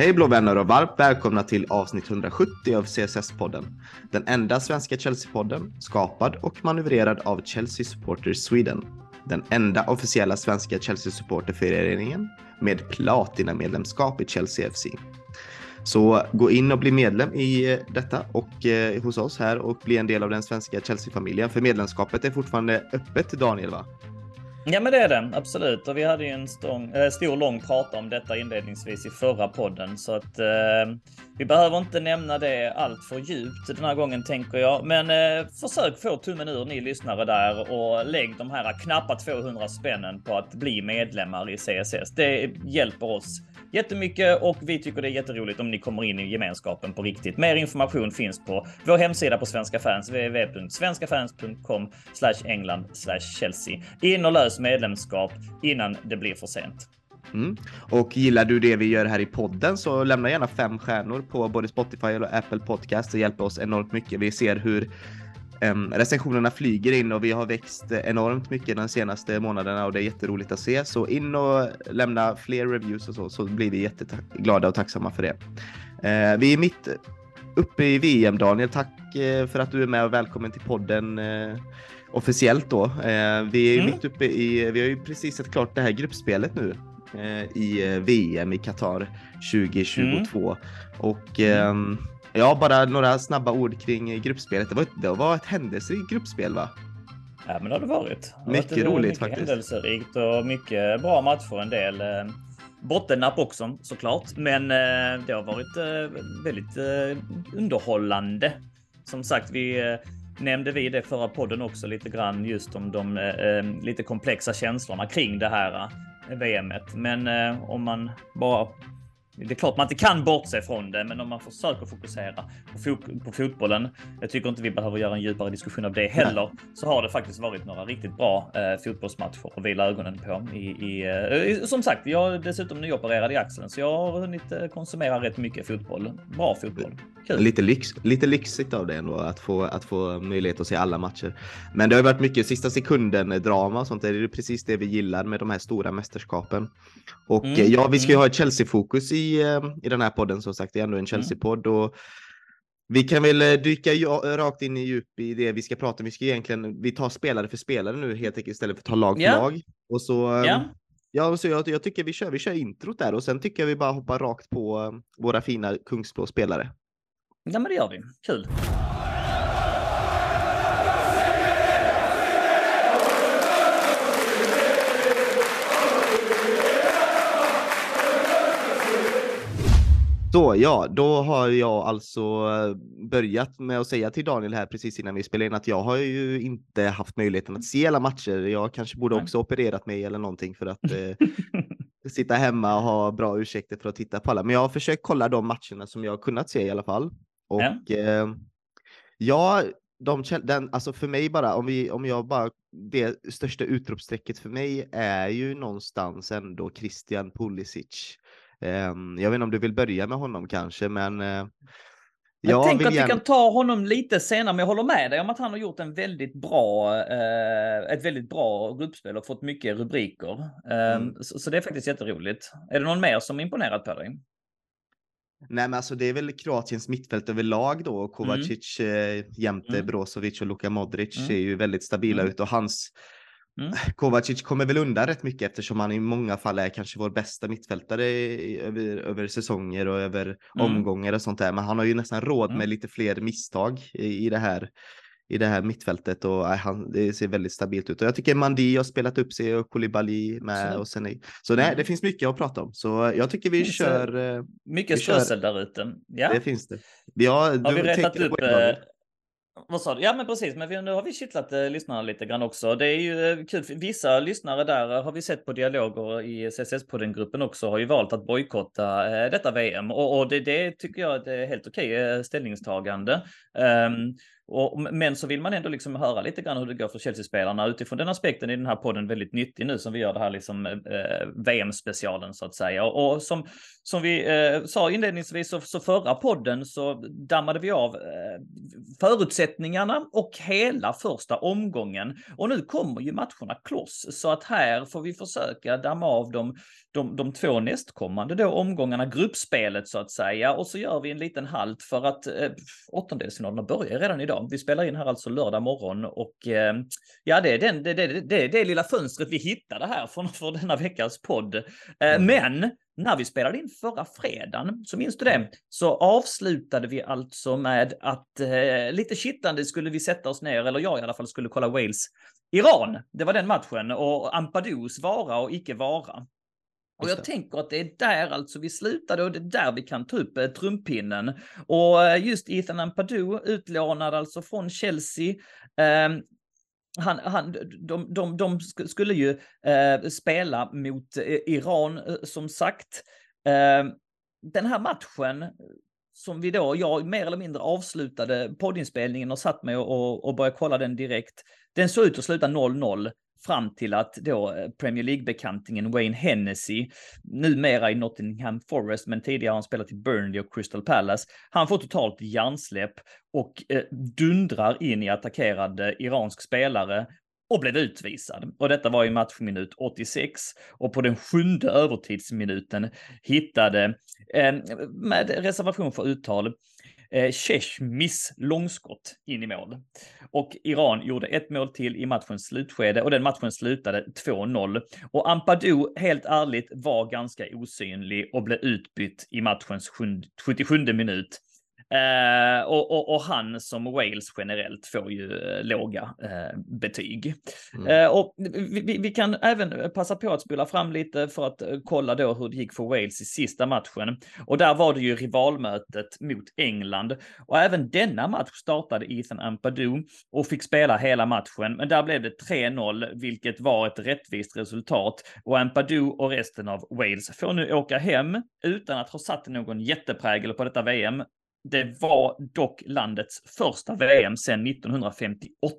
Hej blå vänner och varmt välkomna till avsnitt 170 av CSS-podden. Den enda svenska Chelsea-podden skapad och manövrerad av Chelsea Supporters Sweden. Den enda officiella svenska Chelsea-supporterföreningen med platinamedlemskap i Chelsea FC. Så gå in och bli medlem i eh, detta och eh, hos oss här och bli en del av den svenska Chelsea-familjen. För medlemskapet är fortfarande öppet, Daniel va? Ja men det är det, absolut. Och vi hade ju en stång, äh, stor lång prata om detta inledningsvis i förra podden. Så att äh, vi behöver inte nämna det allt för djupt den här gången tänker jag. Men äh, försök få tummen ur ni lyssnare där och lägg de här knappa 200 spännen på att bli medlemmar i CSS. Det hjälper oss jättemycket och vi tycker det är jätteroligt om ni kommer in i gemenskapen på riktigt. Mer information finns på vår hemsida på Svenska fans, www.svenskafans.com England Chelsea. In och lös medlemskap innan det blir för sent. Mm. Och gillar du det vi gör här i podden så lämna gärna fem stjärnor på både Spotify och Apple Podcast. Det hjälper oss enormt mycket. Vi ser hur recensionerna flyger in och vi har växt enormt mycket de senaste månaderna och det är jätteroligt att se. Så in och lämna fler reviews och så, så blir vi jätteglada och tacksamma för det. Uh, vi är mitt uppe i VM Daniel. Tack uh, för att du är med och välkommen till podden uh, officiellt då. vi är mm. mitt uppe i, vi har ju precis sett klart det här gruppspelet nu i VM i Qatar 2022 mm. och um, Ja, bara några snabba ord kring gruppspelet. Det var, det var ett händelserikt gruppspel va? Ja, men det har det varit. Det mycket varit roligt mycket faktiskt. Händelserikt och mycket bra matcher. En del eh, bottennapp också såklart. Men eh, det har varit eh, väldigt underhållande. Som sagt, vi nämnde vi det förra podden också lite grann just om de lite komplexa känslorna kring det här VMet. Men om man bara det är klart man inte kan bortse från det, men om man försöker fokusera på, fot på fotbollen. Jag tycker inte vi behöver göra en djupare diskussion av det heller. Nej. Så har det faktiskt varit några riktigt bra eh, fotbollsmatcher att vila ögonen på. I, i, eh, som sagt, jag är dessutom nyopererad i axeln, så jag har hunnit eh, konsumera rätt mycket fotboll. Bra fotboll. Kul. Lite, lyx, lite lyxigt av det ändå att få, att få möjlighet att se alla matcher. Men det har varit mycket sista sekunden drama och sånt. Det är precis det vi gillar med de här stora mästerskapen. Och mm. ja, vi ska ju mm. ha ett Chelsea-fokus i Eh, i, den här podden som sagt. Det är ändå en mm. Chelsea-podd och vi kan väl eh, dyka rakt in i djup i det vi ska prata om. Vi ska egentligen, vi tar spelare för spelare nu helt enkelt istället för att ta lag för yeah. lag. Och så, yeah. ja, så jag, jag, tycker vi kör, vi kör introt där och sen tycker jag vi bara hoppar rakt på eh, våra fina Kungsblå spelare. Ja, men det gör vi. Kul. Så ja, då har jag alltså eh, börjat med att säga till Daniel här precis innan vi spelade in att jag har ju inte haft möjligheten att se alla matcher. Jag kanske borde också opererat mig eller någonting för att eh, sitta hemma och ha bra ursäkter för att titta på alla. Men jag har försökt kolla de matcherna som jag har kunnat se i alla fall. Och ja, eh, ja de, den, alltså för mig bara, om, vi, om jag bara, det största utropsträcket för mig är ju någonstans ändå Christian Pulisic. Ehm, jag vet inte om du vill börja med honom kanske, men eh, jag, jag tänker att gärna... vi kan ta honom lite senare, men jag håller med dig om att han har gjort en väldigt bra, eh, ett väldigt bra gruppspel och fått mycket rubriker. Eh, mm. så, så, det är faktiskt jätteroligt. Är det någon mer som imponerat på dig? Nej, men alltså det är väl Kroatiens mittfält överlag då. Kovacic mm. eh, jämte mm. Brozovic och Luka Modric mm. ser ju väldigt stabila mm. ut och hans Mm. Kovacic kommer väl undan rätt mycket eftersom han i många fall är kanske vår bästa mittfältare över, över säsonger och över mm. omgångar och sånt där. Men han har ju nästan råd med mm. lite fler misstag i, i det här i det här mittfältet och äh, han, det ser väldigt stabilt ut. Och jag tycker Mandi har spelat upp sig och Koulibaly med så. och sen Så nej, det mm. finns mycket att prata om. Så jag tycker vi kör. Eh, mycket strössel där ute. Ja. Det finns det. Vi har, har vi rättat upp? Vad sa du? Ja men precis, men vi, nu har vi kittlat eh, lyssnarna lite grann också. Det är ju eh, kul, vissa lyssnare där eh, har vi sett på dialoger i CSS-podden-gruppen också har ju valt att bojkotta eh, detta VM och, och det, det, tycker jag är ett helt okej eh, ställningstagande. Um, och, men så vill man ändå liksom höra lite grann hur det går för Chelsea-spelarna utifrån den aspekten i den här podden väldigt nyttig nu som vi gör det här liksom eh, eh VM-specialen så att säga. Och, och som, som vi eh, sa inledningsvis så, så förra podden så dammade vi av eh, förutsättningarna och hela första omgången. Och nu kommer ju matcherna kloss så att här får vi försöka damma av de, de, de två nästkommande då omgångarna, gruppspelet så att säga. Och så gör vi en liten halt för att eh, åttondelsfinalerna börjar redan idag. Vi spelar in här alltså lördag morgon och eh, ja, det är den, det, det, det, det lilla fönstret vi hittade här för, för denna veckas podd. Eh, mm. Men när vi spelade in förra fredagen, så minns du det, så avslutade vi alltså med att eh, lite kittlande skulle vi sätta oss ner, eller jag i alla fall skulle kolla Wales. Iran, det var den matchen och Ampadous vara och icke vara. Och jag tänker att det är där alltså vi slutade och det är där vi kan ta upp eh, trumpinnen. Och eh, just Ethan Ampadu utlånad alltså från Chelsea. Eh, han, han, de, de, de skulle ju eh, spela mot eh, Iran som sagt. Ehm, den här matchen som vi då, jag mer eller mindre avslutade poddinspelningen och satt mig och, och började kolla den direkt. Den såg ut att sluta 0-0 fram till att då eh, Premier League-bekantingen Wayne Hennessy, numera i Nottingham Forest, men tidigare har han spelat i Burnley och Crystal Palace, han får totalt hjärnsläpp och eh, dundrar in i attackerade iransk spelare och blev utvisad. Och detta var i matchminut 86 och på den sjunde övertidsminuten hittade, eh, med reservation för uttal, eh, Cheshmis långskott in i mål. Och Iran gjorde ett mål till i matchens slutskede och den matchen slutade 2-0. Och Ampadu, helt ärligt, var ganska osynlig och blev utbytt i matchens 77 minut. Eh, och, och, och, han som Wales generellt får ju eh, låga eh, betyg. Mm. Eh, och vi, vi, kan även passa på att spola fram lite för att eh, kolla då hur det gick för Wales i sista matchen. Och där var det ju rivalmötet mot England. Och även denna match startade Ethan Ampadu och fick spela hela matchen. Men där blev det 3-0, vilket var ett rättvist resultat. Och Ampadu och resten av Wales får nu åka hem utan att ha satt någon jätteprägel på detta VM det var dock landets första VM sedan 1958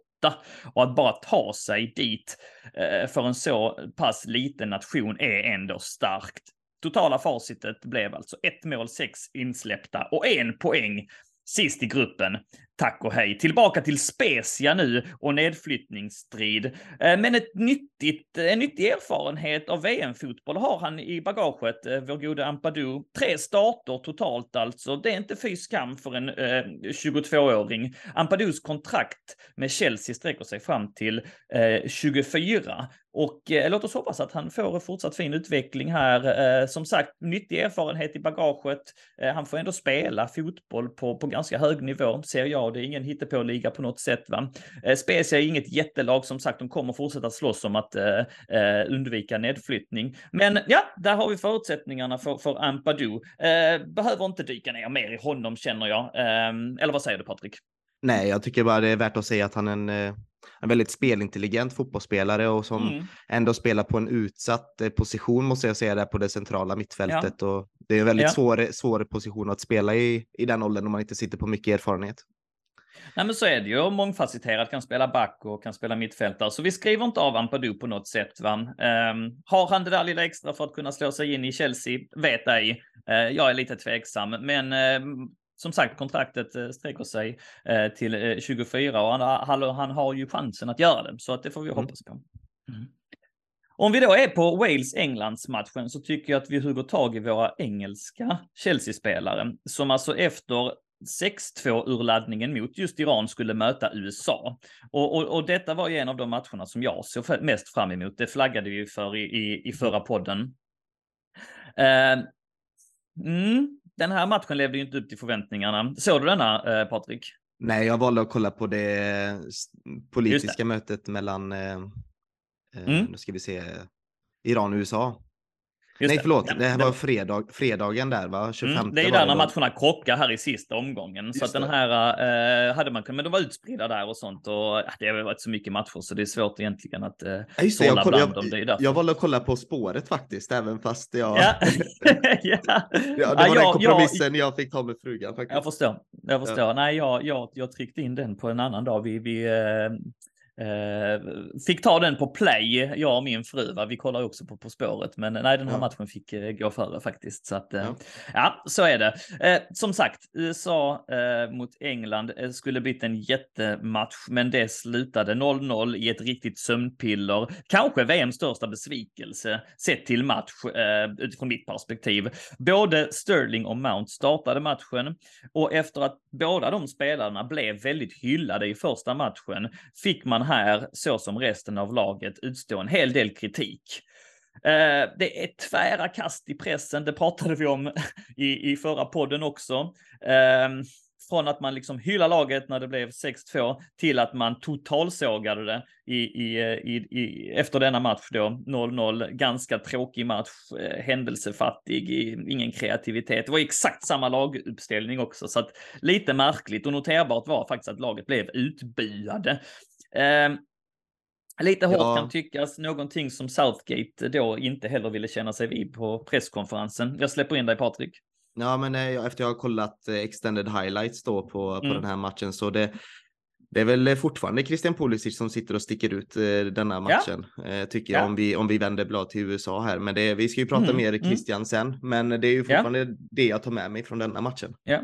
och att bara ta sig dit eh, för en så pass liten nation är ändå starkt. Totala facitet blev alltså ett mål, sex insläppta och en poäng sist i gruppen. Tack och hej. Tillbaka till Spezia nu och nedflyttningsstrid. Eh, men ett nyttigt, en nyttig erfarenhet av VM-fotboll har han i bagaget, eh, vår gode Ampadu. Tre starter totalt alltså. Det är inte fy skam för en eh, 22-åring. Ampadus kontrakt med Chelsea sträcker sig fram till eh, 24 och eh, låt oss hoppas att han får en fortsatt fin utveckling här. Eh, som sagt, nyttig erfarenhet i bagaget. Eh, han får ändå spela fotboll på, på ganska hög nivå, ser jag. Det är ingen hittepåliga på något sätt. Va? Eh, Spezia är inget jättelag, som sagt, de kommer fortsätta slåss om att eh, eh, undvika nedflyttning. Men ja, där har vi förutsättningarna för, för Ampadu. Eh, behöver inte dyka ner mer i honom känner jag. eller vad säger du Patrik? Nej, jag tycker bara det är värt att säga att han är en en väldigt spelintelligent fotbollsspelare och som mm. ändå spelar på en utsatt position måste jag säga där på det centrala mittfältet. Ja. Och det är en väldigt ja. svår, svår position att spela i i den åldern om man inte sitter på mycket erfarenhet. Nej men så är det ju, mångfacetterad, kan spela back och kan spela mittfältare. Så vi skriver inte av Ampadu på något sätt. Va? Um, har han det där lilla extra för att kunna slå sig in i Chelsea? Vet ej. Uh, jag är lite tveksam, men uh, som sagt, kontraktet eh, sträcker sig eh, till 24 eh, och han, han har ju chansen att göra det, så att det får vi mm. hoppas på. Mm. Om vi då är på Wales-Englands-matchen så tycker jag att vi hugger tag i våra engelska Chelsea-spelare som alltså efter 6-2 urladdningen mot just Iran skulle möta USA. Och, och, och, detta var ju en av de matcherna som jag såg mest fram emot. Det flaggade vi för i, i, i förra podden. Uh, mm, den här matchen levde ju inte upp till förväntningarna. Såg du denna eh, Patrik? Nej, jag valde att kolla på det politiska det. mötet mellan, eh, eh, mm. nu ska vi se, Iran och USA. Nej, förlåt. Det, här var fredag, fredagen där, va? 25. Mm, det är ju där när matcherna krockar här i sista omgången. Just så att den här eh, hade man kunnat, men de var utspridda där och sånt. Och ja, det har varit så mycket matcher så det är svårt egentligen att eh, ja, just det, jag, kolla, jag, dem. Jag valde att kolla på spåret faktiskt, även fast jag... Ja, ja. ja det var ja, den kompromissen jag, jag fick ta med frugan. Faktiskt. Jag förstår. Jag förstår. Nej, jag, jag, jag tryckte in den på en annan dag. Vi, vi Eh, fick ta den på play, jag och min fru. Va? Vi kollar också på På spåret, men nej, den här ja. matchen fick eh, gå före faktiskt. Så att, eh, ja. ja. så är det. Eh, som sagt, USA eh, mot England eh, skulle blivit en jättematch, men det slutade 0-0 i ett riktigt sömnpiller. Kanske VMs största besvikelse sett till match utifrån mitt perspektiv. Både Sterling och Mount startade matchen och efter att båda de spelarna blev väldigt hyllade i första matchen fick man här, så som resten av laget, utstå en hel del kritik. Eh, det är tvära kast i pressen, det pratade vi om i, i förra podden också. Ehm, från att man liksom hyllar laget när det blev 6-2 till att man totalsågade det i, i, i, i, efter denna match då, 0-0. Ganska tråkig match, eh, händelsefattig, ingen kreativitet. Det var exakt samma laguppställning också, så att lite märkligt och noterbart var faktiskt att laget blev utbuade. Eh, lite hårt ja. kan tyckas, någonting som Southgate då inte heller ville känna sig vid på presskonferensen. Jag släpper in dig Patrik. Ja, men eh, efter jag har kollat eh, extended highlights då på, på mm. den här matchen så det, det är väl fortfarande Christian Pulisic som sitter och sticker ut eh, denna matchen, ja. eh, tycker jag, om, vi, om vi vänder blad till USA här. Men det, vi ska ju prata mm. mer mm. Christian mm. sen, men det är ju fortfarande ja. det jag tar med mig från denna matchen. Ja,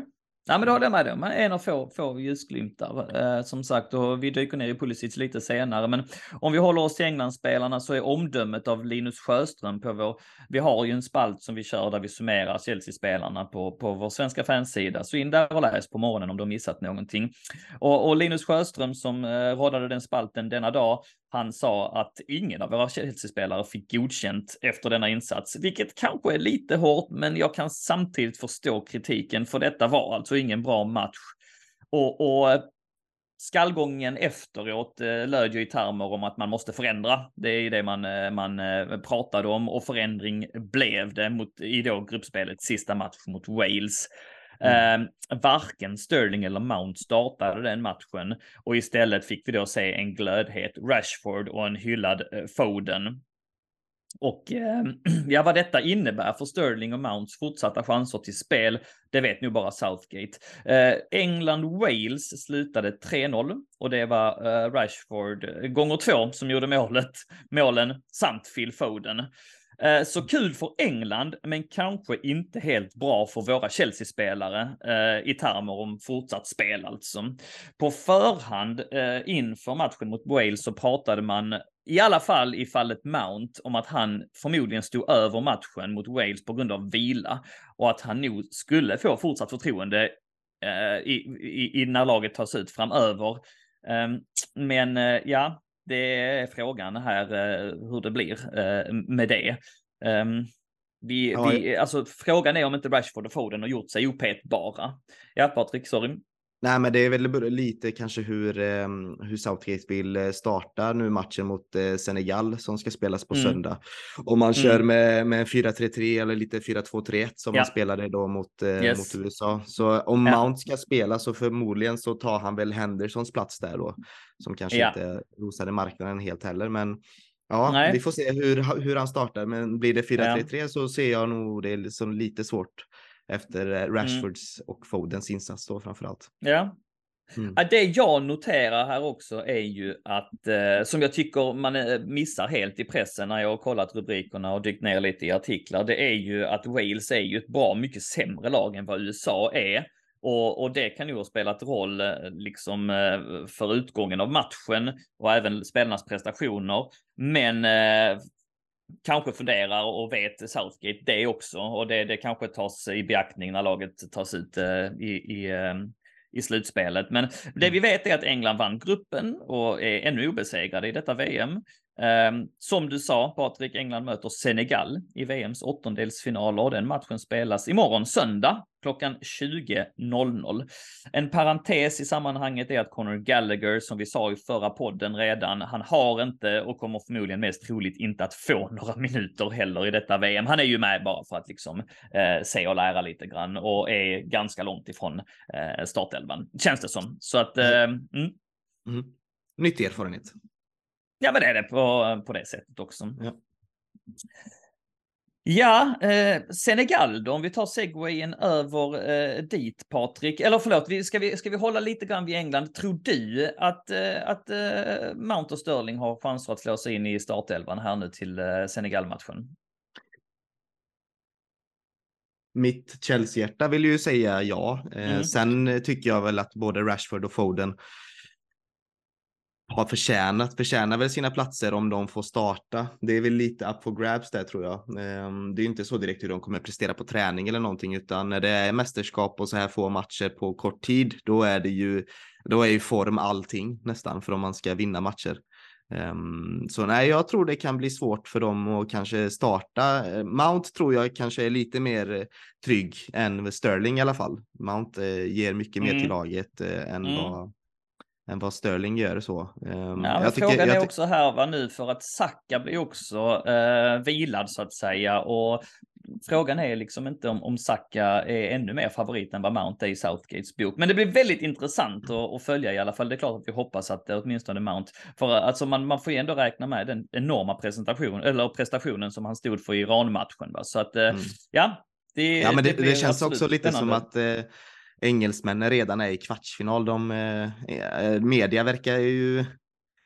Ja, men då håller jag med dig om. En av få, få ljusglimtar. Eh, som sagt, och vi dyker ner i Pulisic lite senare. Men om vi håller oss till Englandsspelarna så är omdömet av Linus Sjöström på vår... Vi har ju en spalt som vi kör där vi summerar Chelsea-spelarna på, på vår svenska fansida. Så in där och läs på morgonen om du har missat någonting. Och, och Linus Sjöström som eh, rådade den spalten denna dag han sa att ingen av våra Chelsea-spelare fick godkänt efter denna insats, vilket kanske är lite hårt, men jag kan samtidigt förstå kritiken, för detta var alltså ingen bra match. Och, och eh, skallgången efteråt eh, löd ju i termer om att man måste förändra. Det är ju det man, eh, man eh, pratade om och förändring blev det mot, i då gruppspelet sista match mot Wales. Mm. Eh, varken Sterling eller Mount startade den matchen och istället fick vi då se en glödhet Rashford och en hyllad eh, Foden. Och eh, ja, vad detta innebär för Sterling och Mounts fortsatta chanser till spel, det vet nog bara Southgate. Eh, England-Wales slutade 3-0 och det var eh, Rashford eh, gånger två som gjorde målet, målen samt Phil Foden. Eh, så kul för England, men kanske inte helt bra för våra Chelsea-spelare eh, i termer om fortsatt spel alltså. På förhand eh, inför matchen mot Wales så pratade man i alla fall i fallet Mount om att han förmodligen stod över matchen mot Wales på grund av vila och att han nog skulle få fortsatt förtroende eh, i, i, i när laget tas ut framöver. Ehm, men eh, ja, det är frågan här eh, hur det blir eh, med det. Um, vi, vi, alltså, frågan är om inte Rashford och Foden har gjort sig opetbara. Ja, Patrik, sorry. Nej, men det är väl lite kanske hur, ehm, hur Southgate vill eh, starta nu matchen mot Senegal som ska spelas på mm. söndag. Om man kör mm. med, med 4-3-3 eller lite 4-2-3-1 som ja. man spelade då mot, yes. mot USA. Så om ja. Mount ska spela så förmodligen så tar han väl Hendersons plats där då som kanske ja. inte rosade marknaden helt heller. Men ja, Nej. vi får se hur, hur han startar. Men blir det 4-3-3 ja. så ser jag nog det som lite svårt efter eh, mm. Rashfords mm. och Fodens insats då framför allt. Ja, Mm. Det jag noterar här också är ju att, eh, som jag tycker man eh, missar helt i pressen när jag har kollat rubrikerna och dykt ner lite i artiklar, det är ju att Wales är ju ett bra mycket sämre lag än vad USA är. Och, och, det kan ju ha spelat roll liksom för utgången av matchen och även spelarnas prestationer. Men eh, kanske funderar och vet Southgate det också och det, det kanske tas i beaktning när laget tas ut eh, i, i, eh, i slutspelet. Men det mm. vi vet är att England vann gruppen och är ännu obesegrade i detta VM. Um, som du sa, Patrik, England möter Senegal i VMs åttondelsfinaler och den matchen spelas imorgon söndag klockan 20.00. En parentes i sammanhanget är att Conor Gallagher, som vi sa i förra podden redan, han har inte och kommer förmodligen mest troligt inte att få några minuter heller i detta VM. Han är ju med bara för att liksom eh, se och lära lite grann och är ganska långt ifrån eh, startelvan, känns det som. Så att, eh, mm. Mm. Nyttig erfarenhet. Ja, men det är det på, på det sättet också. Ja. Ja, eh, Senegal då, om vi tar segwayen över eh, dit Patrik. Eller förlåt, vi, ska, vi, ska vi hålla lite grann vid England? Tror du att, eh, att eh, Mount och Sterling har chanser att slå sig in i startelvan här nu till eh, Senegal-matchen? Mitt Chelsea-hjärta vill ju säga ja. Eh, mm. Sen tycker jag väl att både Rashford och Foden har förtjänat, förtjänar väl sina platser om de får starta. Det är väl lite up for grabs där tror jag. Ehm, det är inte så direkt hur de kommer prestera på träning eller någonting, utan när det är mästerskap och så här få matcher på kort tid, då är det ju, då är ju form allting nästan för om man ska vinna matcher. Ehm, så nej, jag tror det kan bli svårt för dem att kanske starta. Mount tror jag kanske är lite mer trygg än Sterling i alla fall. Mount eh, ger mycket mer till mm. laget eh, än mm. vad än vad Sterling gör så. Um, ja, jag frågan tycker, är också här va nu för att Saka blir också uh, vilad så att säga och frågan är liksom inte om, om Saka är ännu mer favorit än vad Mount är i Southgates bok. Men det blir väldigt intressant att, att följa i alla fall. Det är klart att vi hoppas att det åtminstone Mount, för alltså man, man får ju ändå räkna med den enorma presentation, eller prestationen som han stod för i Iran-matchen. Så att uh, mm. ja, det, ja, men det, det, det känns också lite spännande. som att eh, engelsmännen redan är i kvartsfinal. De, eh, media verkar ju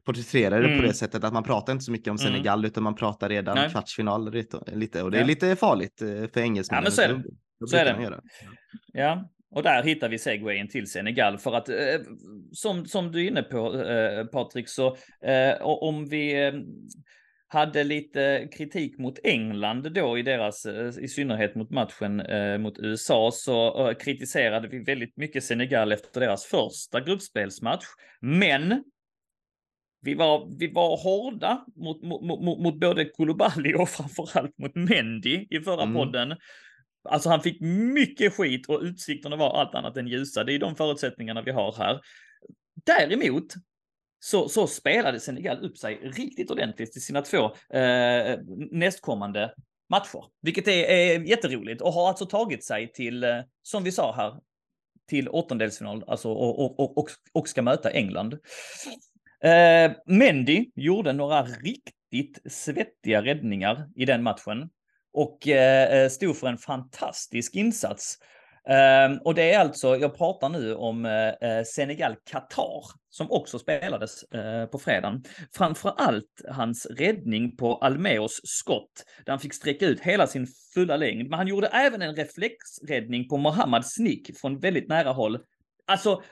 porträttera det mm. på det sättet att man pratar inte så mycket om mm. Senegal mm. utan man pratar redan Nej. kvartsfinal lite och det är lite farligt eh, för engelsmännen. Ja, men så är det. Så är det. Ja, och där hittar vi segwayen till Senegal för att eh, som, som du är inne på eh, Patrik så eh, om vi eh, hade lite kritik mot England då i deras, eh, i synnerhet mot matchen eh, mot USA, så eh, kritiserade vi väldigt mycket Senegal efter deras första gruppspelsmatch. Men vi var, vi var hårda mot, mot, mot, mot både Koulibaly och framförallt mot Mendy i förra mm. podden. Alltså han fick mycket skit och utsikterna var allt annat än ljusa. Det är de förutsättningarna vi har här. Däremot så, så spelade Senegal upp sig riktigt ordentligt i sina två eh, nästkommande matcher. Vilket är, är jätteroligt och har alltså tagit sig till, eh, som vi sa här, till åttondelsfinal alltså, och, och, och, och ska möta England. Eh, Mendy gjorde några riktigt svettiga räddningar i den matchen och eh, eh stod för en fantastisk insats Um, och det är alltså, jag pratar nu om uh, Senegal-Qatar som också spelades uh, på fredagen. Framförallt hans räddning på Almeos skott där han fick sträcka ut hela sin fulla längd. Men han gjorde även en reflexräddning på Mohammad Snick från väldigt nära håll. Alltså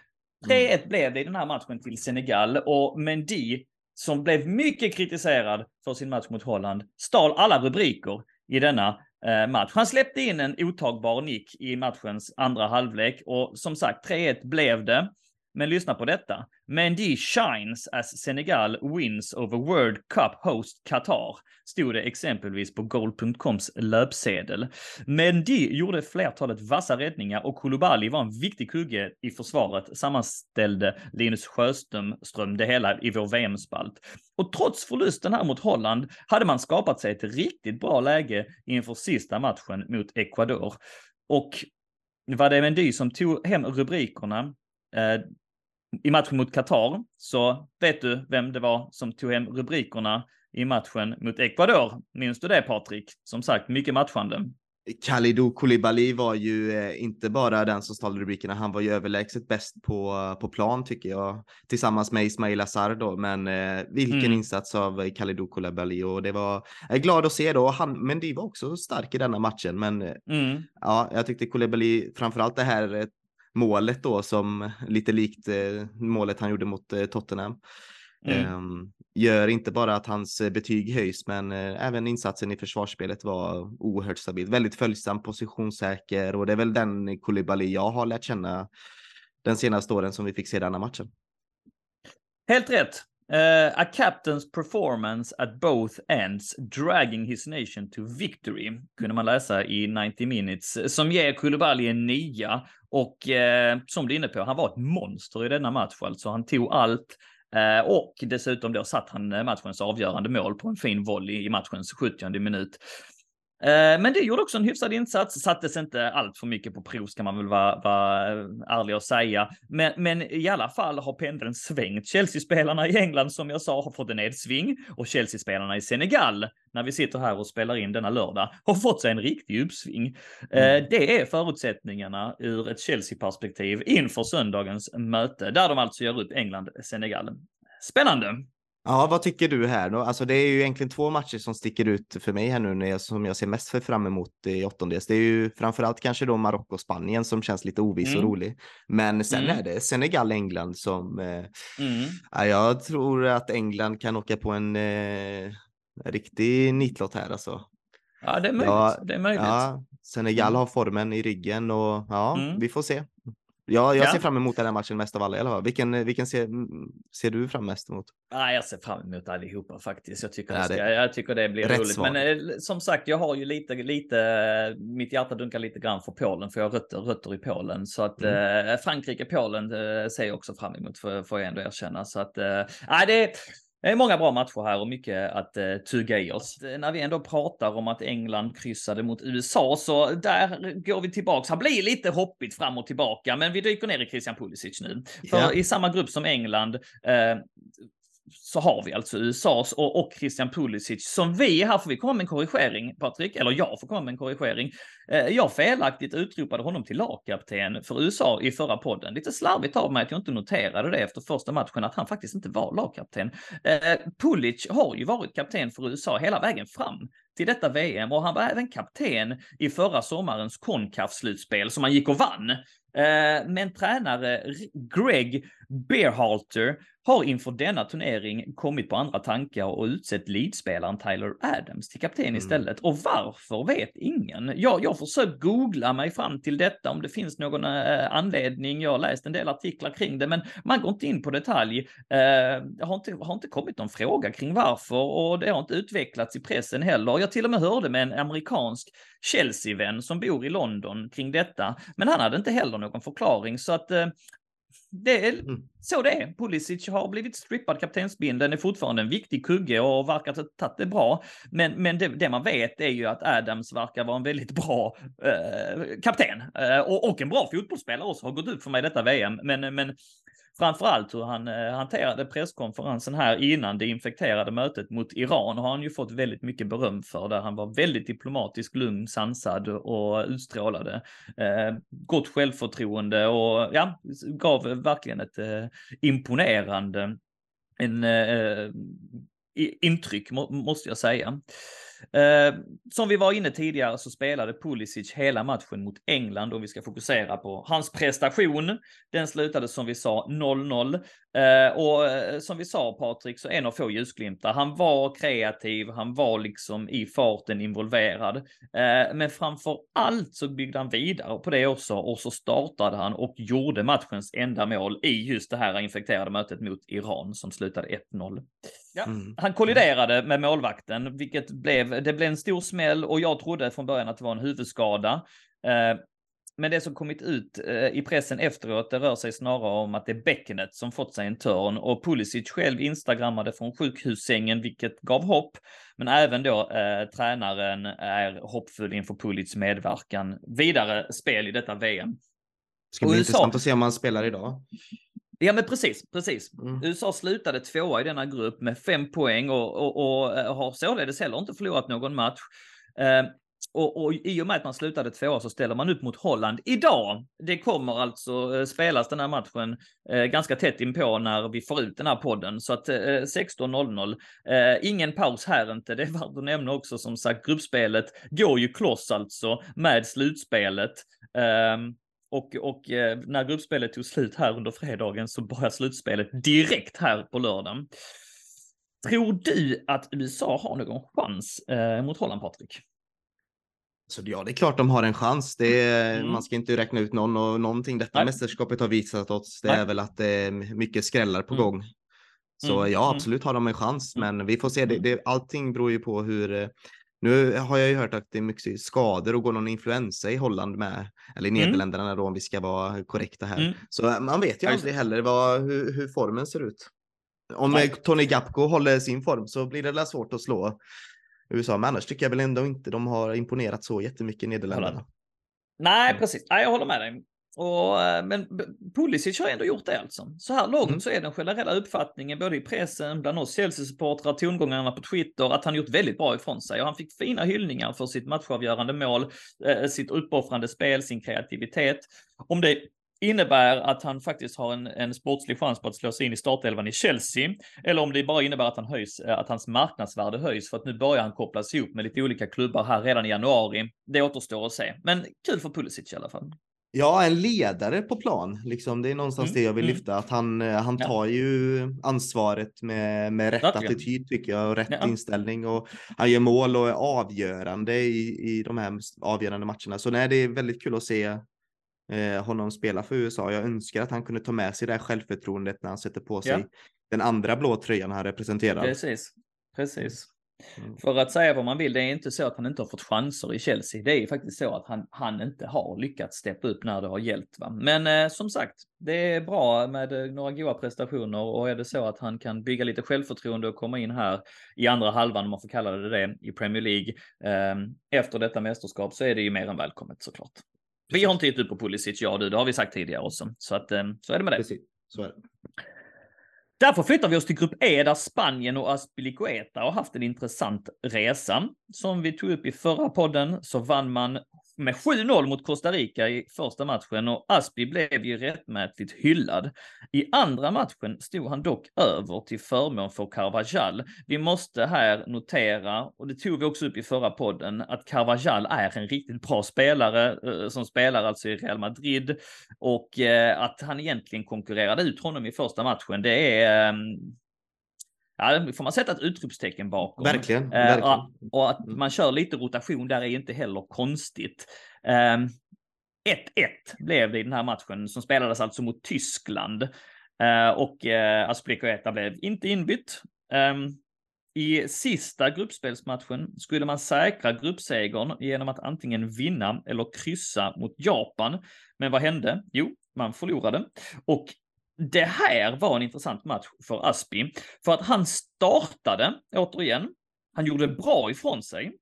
3-1 mm. blev det i den här matchen till Senegal och Mendy som blev mycket kritiserad för sin match mot Holland stal alla rubriker i denna Eh, Eh, match. Han släppte in en otagbar nick i matchens andra halvlek och som sagt 3-1 blev det. Men lyssna på detta. Mendy shines as Senegal wins over World Cup host Qatar, stod det exempelvis på goal.coms löpsedel. Mendy gjorde flertalet vassa räddningar och Koulibaly var en viktig kugge i försvaret, sammanställde Linus Sjöström det hela i vår VM-spalt. Och trots förlusten här mot Holland hade man skapat sig ett riktigt bra läge inför sista matchen mot Ecuador. Och var det Mendy som tog hem rubrikerna eh, i matchen mot Qatar så vet du vem det var som tog hem rubrikerna i matchen mot Ecuador. Minns du det Patrik? Som sagt, mycket matchande. Kalidou Koulibaly var ju eh, inte bara den som stal rubrikerna, han var ju överlägset bäst på, på plan tycker jag, tillsammans med Ismail Azar då, men eh, vilken mm. insats av Kalidou Koulibaly och det var, jag är glad att se då, han, men det var också stark i denna matchen, men eh, mm. ja, jag tyckte Koulibaly, framförallt det här eh, målet då som lite likt eh, målet han gjorde mot eh, Tottenham. Mm. Eh, gör inte bara att hans eh, betyg höjs, men även insatsen i försvarsspelet var oerhört stabil. Väldigt följsam, positionssäker och det är väl den Koulibaly jag har lärt känna den senaste åren som vi fick se denna matchen. Helt rätt. Uh, a captain's performance at both ends, dragging his nation to victory, kunde man läsa i 90 minutes, som ger Koulibaly en nia. Och uh, som du är inne på, han var ett monster i denna match alltså. Han tog allt. Uh, och dessutom då satt han matchens avgörande mål på en fin volley i matchens 70 minut. Eh, men det gjorde också en hyfsad insats, sattes inte allt för mycket på prov ska man väl vara, vara ärlig och säga. Men, men i alla fall har pendeln svängt. Chelsea-spelarna i England som jag sa har fått en nedsving och Chelsea-spelarna i Senegal, när vi sitter här och spelar in denna lördag, har fått sig en riktig uppsving. Eh, mm. Det är förutsättningarna ur ett Chelsea-perspektiv inför söndagens möte, där de alltså gör upp England-Senegal. Spännande! Ja, vad tycker du här då? Alltså det är ju egentligen två matcher som sticker ut för mig här nu när jag, som jag ser mest för fram emot i åttondels. Det är ju framförallt kanske då Marocko och Spanien som känns lite oviss mm. och rolig. Men sen mm. är det Senegal England som eh, mm. ja, jag tror att England kan åka på en eh, riktig nitlott här alltså. Ja, det är möjligt. Ja, det är möjligt. Ja, Senegal mm. har formen i ryggen och ja, mm. vi får se. Ja, jag ja. ser fram emot den här matchen mest av alla i alla fall. Vilken, vilken ser, ser du fram mest emot? Ah, jag ser fram emot allihopa faktiskt. Jag tycker, ja, det, ska, jag tycker det blir roligt. Svar. Men eh, som sagt, jag har ju lite, lite, mitt hjärta dunkar lite grann för Polen, för jag har rötter, rötter i Polen. Så att mm. eh, Frankrike, Polen eh, ser jag också fram emot, för, får jag ändå erkänna. Så att, eh, det det är många bra matcher här och mycket att uh, tugga i oss. När vi ändå pratar om att England kryssade mot USA så där går vi tillbaks. Han blir lite hoppigt fram och tillbaka, men vi dyker ner i Christian Pulisic nu. För yeah. i samma grupp som England uh, så har vi alltså USAs och, och Christian Pulisic som vi, här får vi komma med en korrigering Patrik, eller jag får komma med en korrigering. Eh, jag felaktigt utropade honom till lagkapten för USA i förra podden. Lite slarvigt av mig att jag inte noterade det efter första matchen att han faktiskt inte var lagkapten. Eh, Pulic har ju varit kapten för USA hela vägen fram till detta VM och han var även kapten i förra sommarens Concaf-slutspel som han gick och vann. Eh, men tränare Greg Beerhalter har inför denna turnering kommit på andra tankar och utsett leadspelaren Tyler Adams till kapten mm. istället. Och varför vet ingen. Jag, jag har försökt googla mig fram till detta om det finns någon eh, anledning. Jag har läst en del artiklar kring det, men man går inte in på detalj. Eh, det har inte, har inte kommit någon fråga kring varför och det har inte utvecklats i pressen heller. Jag till och med hörde med en amerikansk Chelsea-vän som bor i London kring detta, men han hade inte heller någon förklaring så att eh, det är mm. så det är. Pulisic har blivit strippad kaptensbindeln, är fortfarande en viktig kugge och verkar ha tagit det bra. Men, men det, det, man vet är ju att Adams verkar vara en väldigt bra eh, kapten eh, och, och, en bra fotbollsspelare också, har gått upp för mig detta VM. Men, men framförallt hur han eh, hanterade presskonferensen här innan det infekterade mötet mot Iran har han ju fått väldigt mycket beröm för, där han var väldigt diplomatisk, lugn, sansad och utstrålade eh, gott självförtroende och ja, gav verkligen ett eh, imponerande en, eh, intryck, må, måste jag säga. Eh, som vi var inne tidigare så spelade Pulisic hela matchen mot England och vi ska fokusera på hans prestation. Den slutade som vi sa 0-0 eh, och eh, som vi sa Patrik så en av få ljusglimtar. Han var kreativ, han var liksom i farten involverad. Eh, men framför allt så byggde han vidare på det också och så startade han och gjorde matchens enda mål i just det här infekterade mötet mot Iran som slutade 1-0. Ja. Mm. Han kolliderade med målvakten, vilket blev, det blev en stor smäll och jag trodde från början att det var en huvudskada. Eh, men det som kommit ut eh, i pressen efteråt, det rör sig snarare om att det är bäckenet som fått sig en törn och Pulisic själv instagrammade från sjukhussängen, vilket gav hopp. Men även då eh, tränaren är hoppfull inför Pulisic medverkan vidare spel i detta VM. Det ska bli USA... intressant att se om han spelar idag. Ja men precis, precis. Mm. USA slutade tvåa i denna grupp med fem poäng och, och, och eh, har således heller inte förlorat någon match. Eh, och, och i och med att man slutade tvåa så ställer man upp mot Holland idag. Det kommer alltså eh, spelas den här matchen eh, ganska tätt inpå när vi får ut den här podden. Så att eh, 16.00. Eh, ingen paus här inte. Det är värt att nämna också som sagt gruppspelet går ju kloss alltså med slutspelet. Och, och eh, när gruppspelet tog slut här under fredagen så börjar slutspelet direkt här på lördagen. Tror du att USA har någon chans eh, mot Holland, Patrik? Så ja, det är klart de har en chans. Det är, mm. Man ska inte räkna ut någon och någonting detta Nej. mästerskapet har visat oss. Det Nej. är väl att det är mycket skrällar på mm. gång. Så Mm, ja, mm. absolut har de en chans, Mm. men vi får se. Det, Mm. det, allting beror ju på hur eh, nu har jag ju hört att det är mycket skador och går någon influensa i Holland med, eller i Mm. Nederländerna då om vi ska vara korrekta här. Mm. Så eh, man vet ju aldrig heller vad, hur, hur formen ser ut. Om Nej. eh, Tony Gapko håller sin form så blir det väl svårt att slå USA, men annars tycker jag väl ändå inte de har imponerat så jättemycket i Nederländerna. Nej, Mm. precis. Nej, jag håller med dig. Och, eh, men Pulisic har ändå gjort det alltså. Så här långt Mm. så är den generella uppfattningen både i pressen, bland oss Chelsea-supportrar, tongångarna på Twitter, att han gjort väldigt bra ifrån sig. Och han fick fina hyllningar för sitt matchavgörande mål, eh, sitt uppoffrande spel, sin kreativitet. Om det innebär att han faktiskt har en, en sportslig chans på att slå sig in i startelvan i Chelsea, eller om det bara innebär att, han höjs, eh, att hans marknadsvärde höjs för att nu börjar han kopplas ihop med lite olika klubbar här redan i januari. Det återstår att se. Men kul för Pulisic i alla fall. Ja, en ledare på plan. Liksom, det är någonstans Mm, det jag vill mm. lyfta. Att han, eh, han Ja. tar ju ansvaret med, med rätt Verkligen. attityd tycker jag och rätt Ja. inställning. Och han gör mål och är avgörande i, i de här avgörande matcherna. Så nej, det är väldigt kul att se eh, honom spela för USA. Jag önskar att han kunde ta med sig det här självförtroendet när han sätter på sig Ja. den andra blå tröjan han representerar. Precis, precis. Mm. För att säga vad man vill, det är inte så att han inte har fått chanser i Chelsea. Det är faktiskt så att han, han inte har lyckats steppa upp när det har gällt. Va? Men eh, som sagt, det är bra med eh, några goda prestationer och är det så att han kan bygga lite självförtroende och komma in här i andra halvan, om man får kalla det det, i Premier League eh, efter detta mästerskap så är det ju mer än välkommet såklart. Vi har inte gett upp på Pulisic, ja du, det har vi sagt tidigare också. Så att eh, så är det med det. Precis, så är det. Därför flyttar vi oss till grupp E där Spanien och Aspilicueta har haft en intressant resa. Som vi tog upp i förra podden så vann man med 7-0 mot Costa Rica i första matchen och Aspi blev ju rättmätigt hyllad. I andra matchen stod han dock över till förmån för Carvajal. Vi måste här notera, och det tog vi också upp i förra podden, att Carvajal är en riktigt bra spelare eh, som spelar alltså i Real Madrid och eh, att han egentligen konkurrerade ut honom i första matchen. Det är ehm, Ja, får man sätta ett utropstecken bakom. Verkligen. Eh, verkligen. och, och att Mm. man kör lite rotation där är inte heller konstigt. Ehm, 1-1 blev det i den här matchen som spelades alltså mot Tyskland. Eh, och uh, Aspilicueta blev inte inbytt. Ehm, I sista gruppspelsmatchen skulle man säkra gruppsegern genom att antingen vinna eller kryssa mot Japan. Men vad hände? Jo, man förlorade. Och det här var en intressant match för Aspi, för att han startade, återigen, han gjorde bra ifrån sig.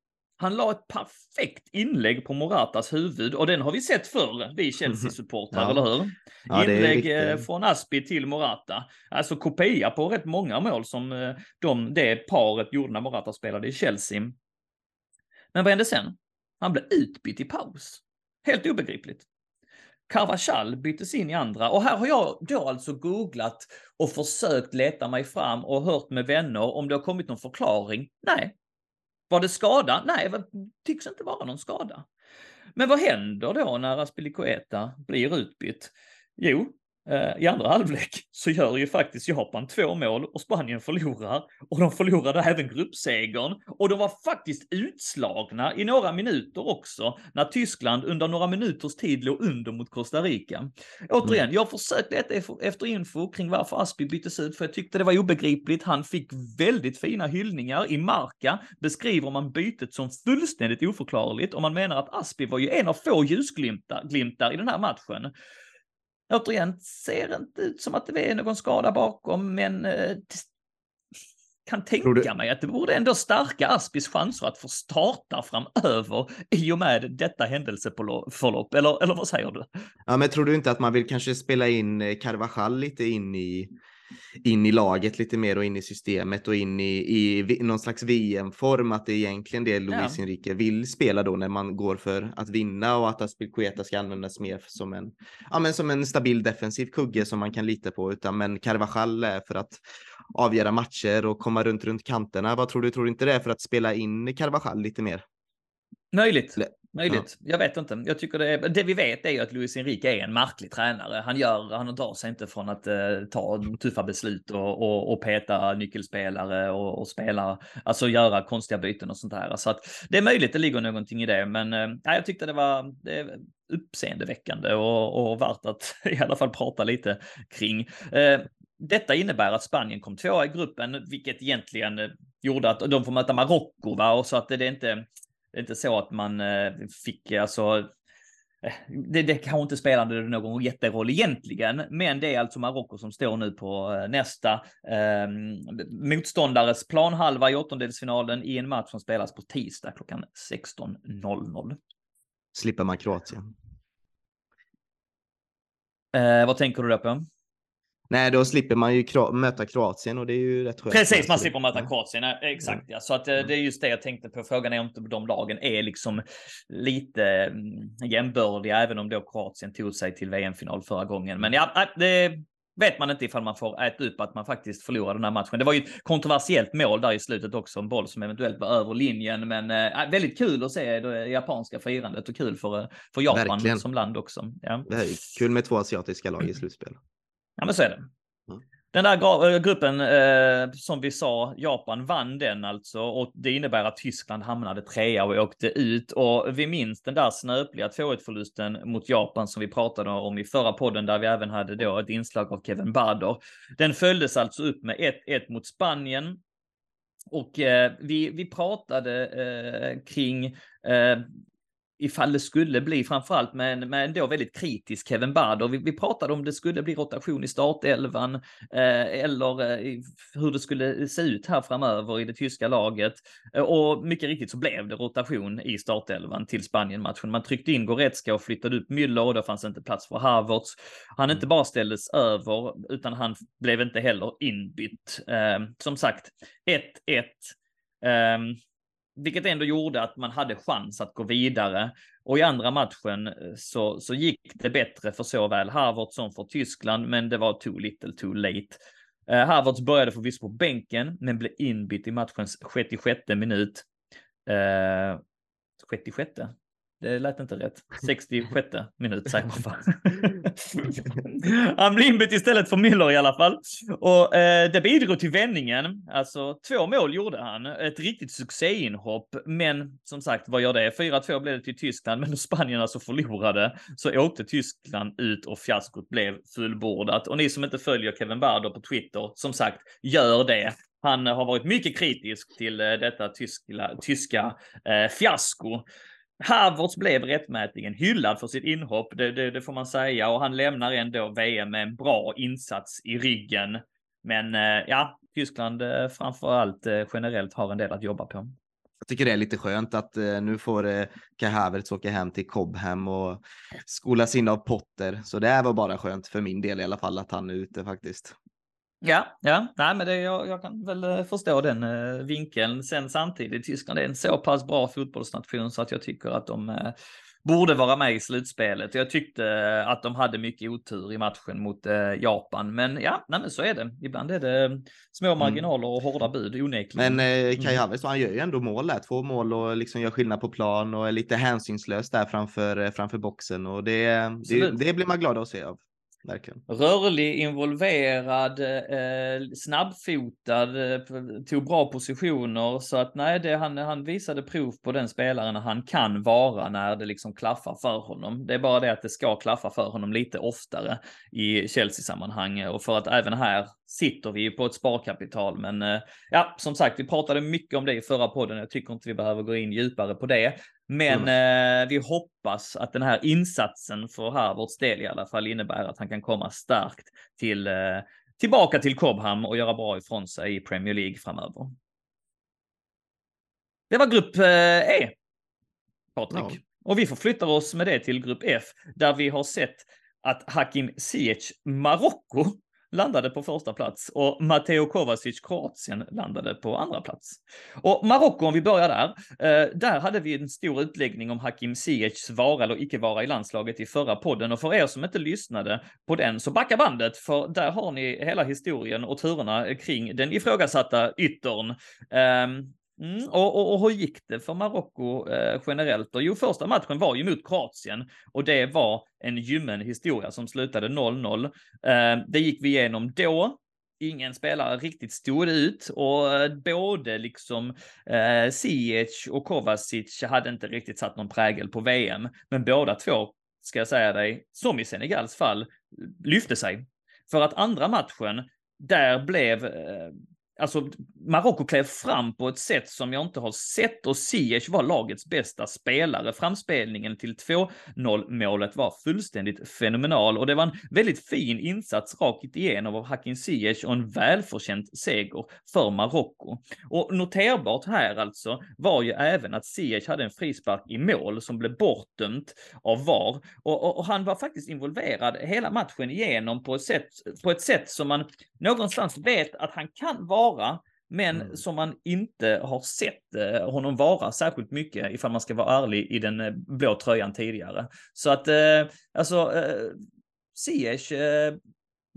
Han la ett perfekt inlägg på Moratas huvud och den har vi sett förr, vi Chelsea-supportrar, Ja. eller hur? Ja, Inlägg eh, från Aspi till Morata. Alltså kopia på rätt många mål som eh, de, det paret gjorde när Morata spelade i Chelsea. Men vad hände sen? Han blev utbytt i paus. Helt obegripligt. Carvajal byttes in i andra och här har jag då alltså googlat och försökt leta mig fram och hört med vänner om det har kommit någon förklaring. Nej. Var det skada? Nej, det tycks inte vara någon skada. Men vad händer då när Aspilicueta blir utbytt? Jo, i andra halvlek så gör ju faktiskt Japan två mål och Spanien förlorar. Och de förlorade även gruppsegern. Och de var faktiskt utslagna i några minuter också, när Tyskland under några minuters tid låg under mot Costa Rica. Återigen, jag har försökt leta ef- efter info kring varför Aspi byttes ut, för jag tyckte det var obegripligt. Han fick väldigt fina hyllningar. I Marca beskriver man bytet som fullständigt oförklarligt och man menar att Aspi var ju en av få ljusglimtar glimtar i den här matchen. Återigen, ser inte ut som att det är någon skada bakom, men eh, kan tänka du- mig att det borde ändå stärka Aspis chanser att få starta framöver i och med detta händelseförlopp. Eller, eller vad säger du? Ja, men tror du inte att man vill kanske spela in eh, Carvajal lite in i, in i laget lite mer och in i systemet och in i, i någon slags VM-form? Att det är egentligen det Luis Ja. Enrique vill spela då när man går för att vinna och att Aspilicueta ska användas mer som en, ja, men som en stabil defensiv kugge som man kan lita på. Utan men Carvajal är för att avgöra matcher och komma runt runt kanterna. Vad tror du? Tror du inte det är för att spela in Carvajal lite mer? Möjligt. Möjligt. Jag vet inte. Jag tycker det, är, det vi vet är ju att Luis Enrique är en märklig tränare. Han gör, han drar sig inte från att eh, ta tuffa beslut och, och, och peta nyckelspelare och, och spela, alltså göra konstiga byten och sånt där. Så att det är möjligt det ligger någonting i det, men eh, ja, jag tyckte det var det uppseendeväckande och, och värt att i alla fall prata lite kring. Eh, detta innebär att Spanien kom tvåa i gruppen, vilket egentligen gjorde att de får möta Marocko, va? Och så att det, det är inte, det är inte så att man fick alltså Eh, det, det kanske inte spelade någon jätteroll egentligen, men det är alltså Marocko som står nu på eh, nästa eh, motståndares planhalva i åttondelsfinalen i en match som spelas på tisdag klockan 16.00. Slipper man Kroatien? Eh, vad tänker du då på? Nej, då slipper man ju kro möta Kroatien och det är ju rätt skönt. Precis, man slipper möta Kroatien. Exakt, ja. Så att eh, det är just det jag tänkte på. Frågan är om inte de lagen är liksom lite mm, jämbördiga, även om då Kroatien tog sig till VM-final förra gången. Men ja, det vet man inte ifall man får äta upp att man faktiskt förlorar den här matchen. Det var ju ett kontroversiellt mål där i slutet också, en boll som eventuellt var över linjen, men äh, väldigt kul att se det japanska firandet och kul för, för Japan Verkligen. som land också. Ja. Det är kul med två asiatiska lag i slutspel. Ja, men så är det. Mm. Den där eh, gruppen, eh, som vi sa, Japan vann den alltså och det innebär att Tyskland hamnade trea och åkte ut. Och vi minns den där snöpliga 2-1 förlusten mot Japan som vi pratade om i förra podden där vi även hade då ett inslag av Kevin Bader. Den följdes alltså upp med 1-1 mot Spanien. Och eh, vi, vi pratade eh, kring eh, ifall det skulle bli, framförallt med en, med en då väldigt kritisk Kevin Bader. Vi, vi pratade om det skulle bli rotation i startelvan eh, eller eh, hur det skulle se ut här framöver i det tyska laget. Eh, och mycket riktigt så blev det rotation i startelvan till Spanien-matchen. Man tryckte in Goretzka och flyttade upp Müller och då fanns inte plats för Havertz. Han inte mm. bara ställdes över utan han blev inte heller inbytt. Eh, som sagt, 1-1. Vilket ändå gjorde att man hade chans att gå vidare. Och i andra matchen eh, så, så gick det bättre för såväl Harvard som för Tyskland, men det var too little too late. Eh, Harvards började förvisso på bänken, men blev inbytt i matchens 66 minut. Eh, 66? Det lät inte rätt. 66 minut säger man bara. Han blir inbytt istället för Müller i alla fall. Och eh, det bidrog till vändningen. Alltså två mål gjorde han. Ett riktigt succéinhopp. Men som sagt, vad gör det? 4-2 blev det till Tyskland, men när Spanien alltså förlorade så åkte Tyskland ut och fiaskot blev fullbordat. Och ni som inte följer Kevin Barder på Twitter, som sagt, gör det. Han har varit mycket kritisk till eh, detta tyska, tyska eh, fiasko. Havertz blev rättmätigen hyllad för sitt inhopp, det, det, det, får man säga, och han lämnar ändå VM med en bra insats i ryggen. Men eh, ja, Tyskland eh, framför allt eh, generellt har en del att jobba på. Jag tycker det är lite skönt att eh, nu får eh, Kai Havertz åka hem till Cobham och skolas in av Potter. Så det var bara skönt för min del i alla fall att han är ute faktiskt. Ja, ja, nej, men det, jag, jag kan väl eh, förstå den eh, vinkeln. Sen samtidigt, Tyskland är en så pass bra fotbollsnation så att jag tycker att de eh, borde vara med i slutspelet. Jag tyckte eh, att de hade mycket otur i matchen mot eh, Japan, men ja, nej, men så är det. Ibland är det små mm. marginaler och hårda bud onekligen. Men eh, Kai mm. Havertz, han gör ju ändå mål där, två mål och liksom gör skillnad på plan och är lite hänsynslös där framför, eh, framför boxen och det, det, det blir man glad att se av verkligen. Rörlig, involverad, eh, snabbfotad, eh, tog bra positioner. Så att nej, det, han, han visade prov på den spelaren han kan vara när det liksom klaffar för honom. Det är bara det att det ska klaffa för honom lite oftare i Chelsea-sammanhang och för att även här sitter vi på ett sparkapital. Men eh, ja, som sagt, vi pratade mycket om det i förra podden. Jag tycker inte vi behöver gå in djupare på det. Men mm. eh, vi hoppas att den här insatsen för Harvards del i alla fall innebär att han kan komma starkt till eh, tillbaka till Cobham och göra bra ifrån sig i Premier League framöver. Det var grupp eh, E. Patrik. Ja. Och vi förflyttar oss med det till grupp F där vi har sett att Hakim Ziyech Marocko landade på första plats och Matteo Kovacic Kroatien landade på andra plats. Och Marocko, om vi börjar där, eh, där hade vi en stor utläggning om Hakim Ziyechs vara eller icke vara i landslaget i förra podden och för er som inte lyssnade på den så backa bandet för där har ni hela historien och turerna kring den ifrågasatta yttern. Ehm, Mm, och, och, och, hur gick det för Marocko eh, generellt? Då? jo, första matchen var ju mot Kroatien och det var en ljummen historia som slutade 0-0. Eh, det gick vi igenom då. Ingen spelare riktigt stod ut och eh, både liksom eh, Ziyech och Kovacic hade inte riktigt satt någon prägel på VM, men båda två, ska jag säga dig, som i Senegals fall, lyfte sig. För att andra matchen där blev eh, Alltså, Marocko klev fram på ett sätt som jag inte har sett och Ziyech var lagets bästa spelare. Framspelningen till 2-0 målet var fullständigt fenomenal och det var en väldigt fin insats rakt igenom av Hakim Ziyech och en välförtjänt seger för Marocko. Och noterbart här alltså var ju även att Ziyech hade en frispark i mål som blev bortdömt av VAR och, och, och, han var faktiskt involverad hela matchen igenom på ett sätt, på ett sätt som man någonstans vet att han kan vara, men mm. som man inte har sett eh, honom vara särskilt mycket ifall man ska vara ärlig i den eh, blå tröjan tidigare. Så att eh, alltså, eh, Ziyech, eh,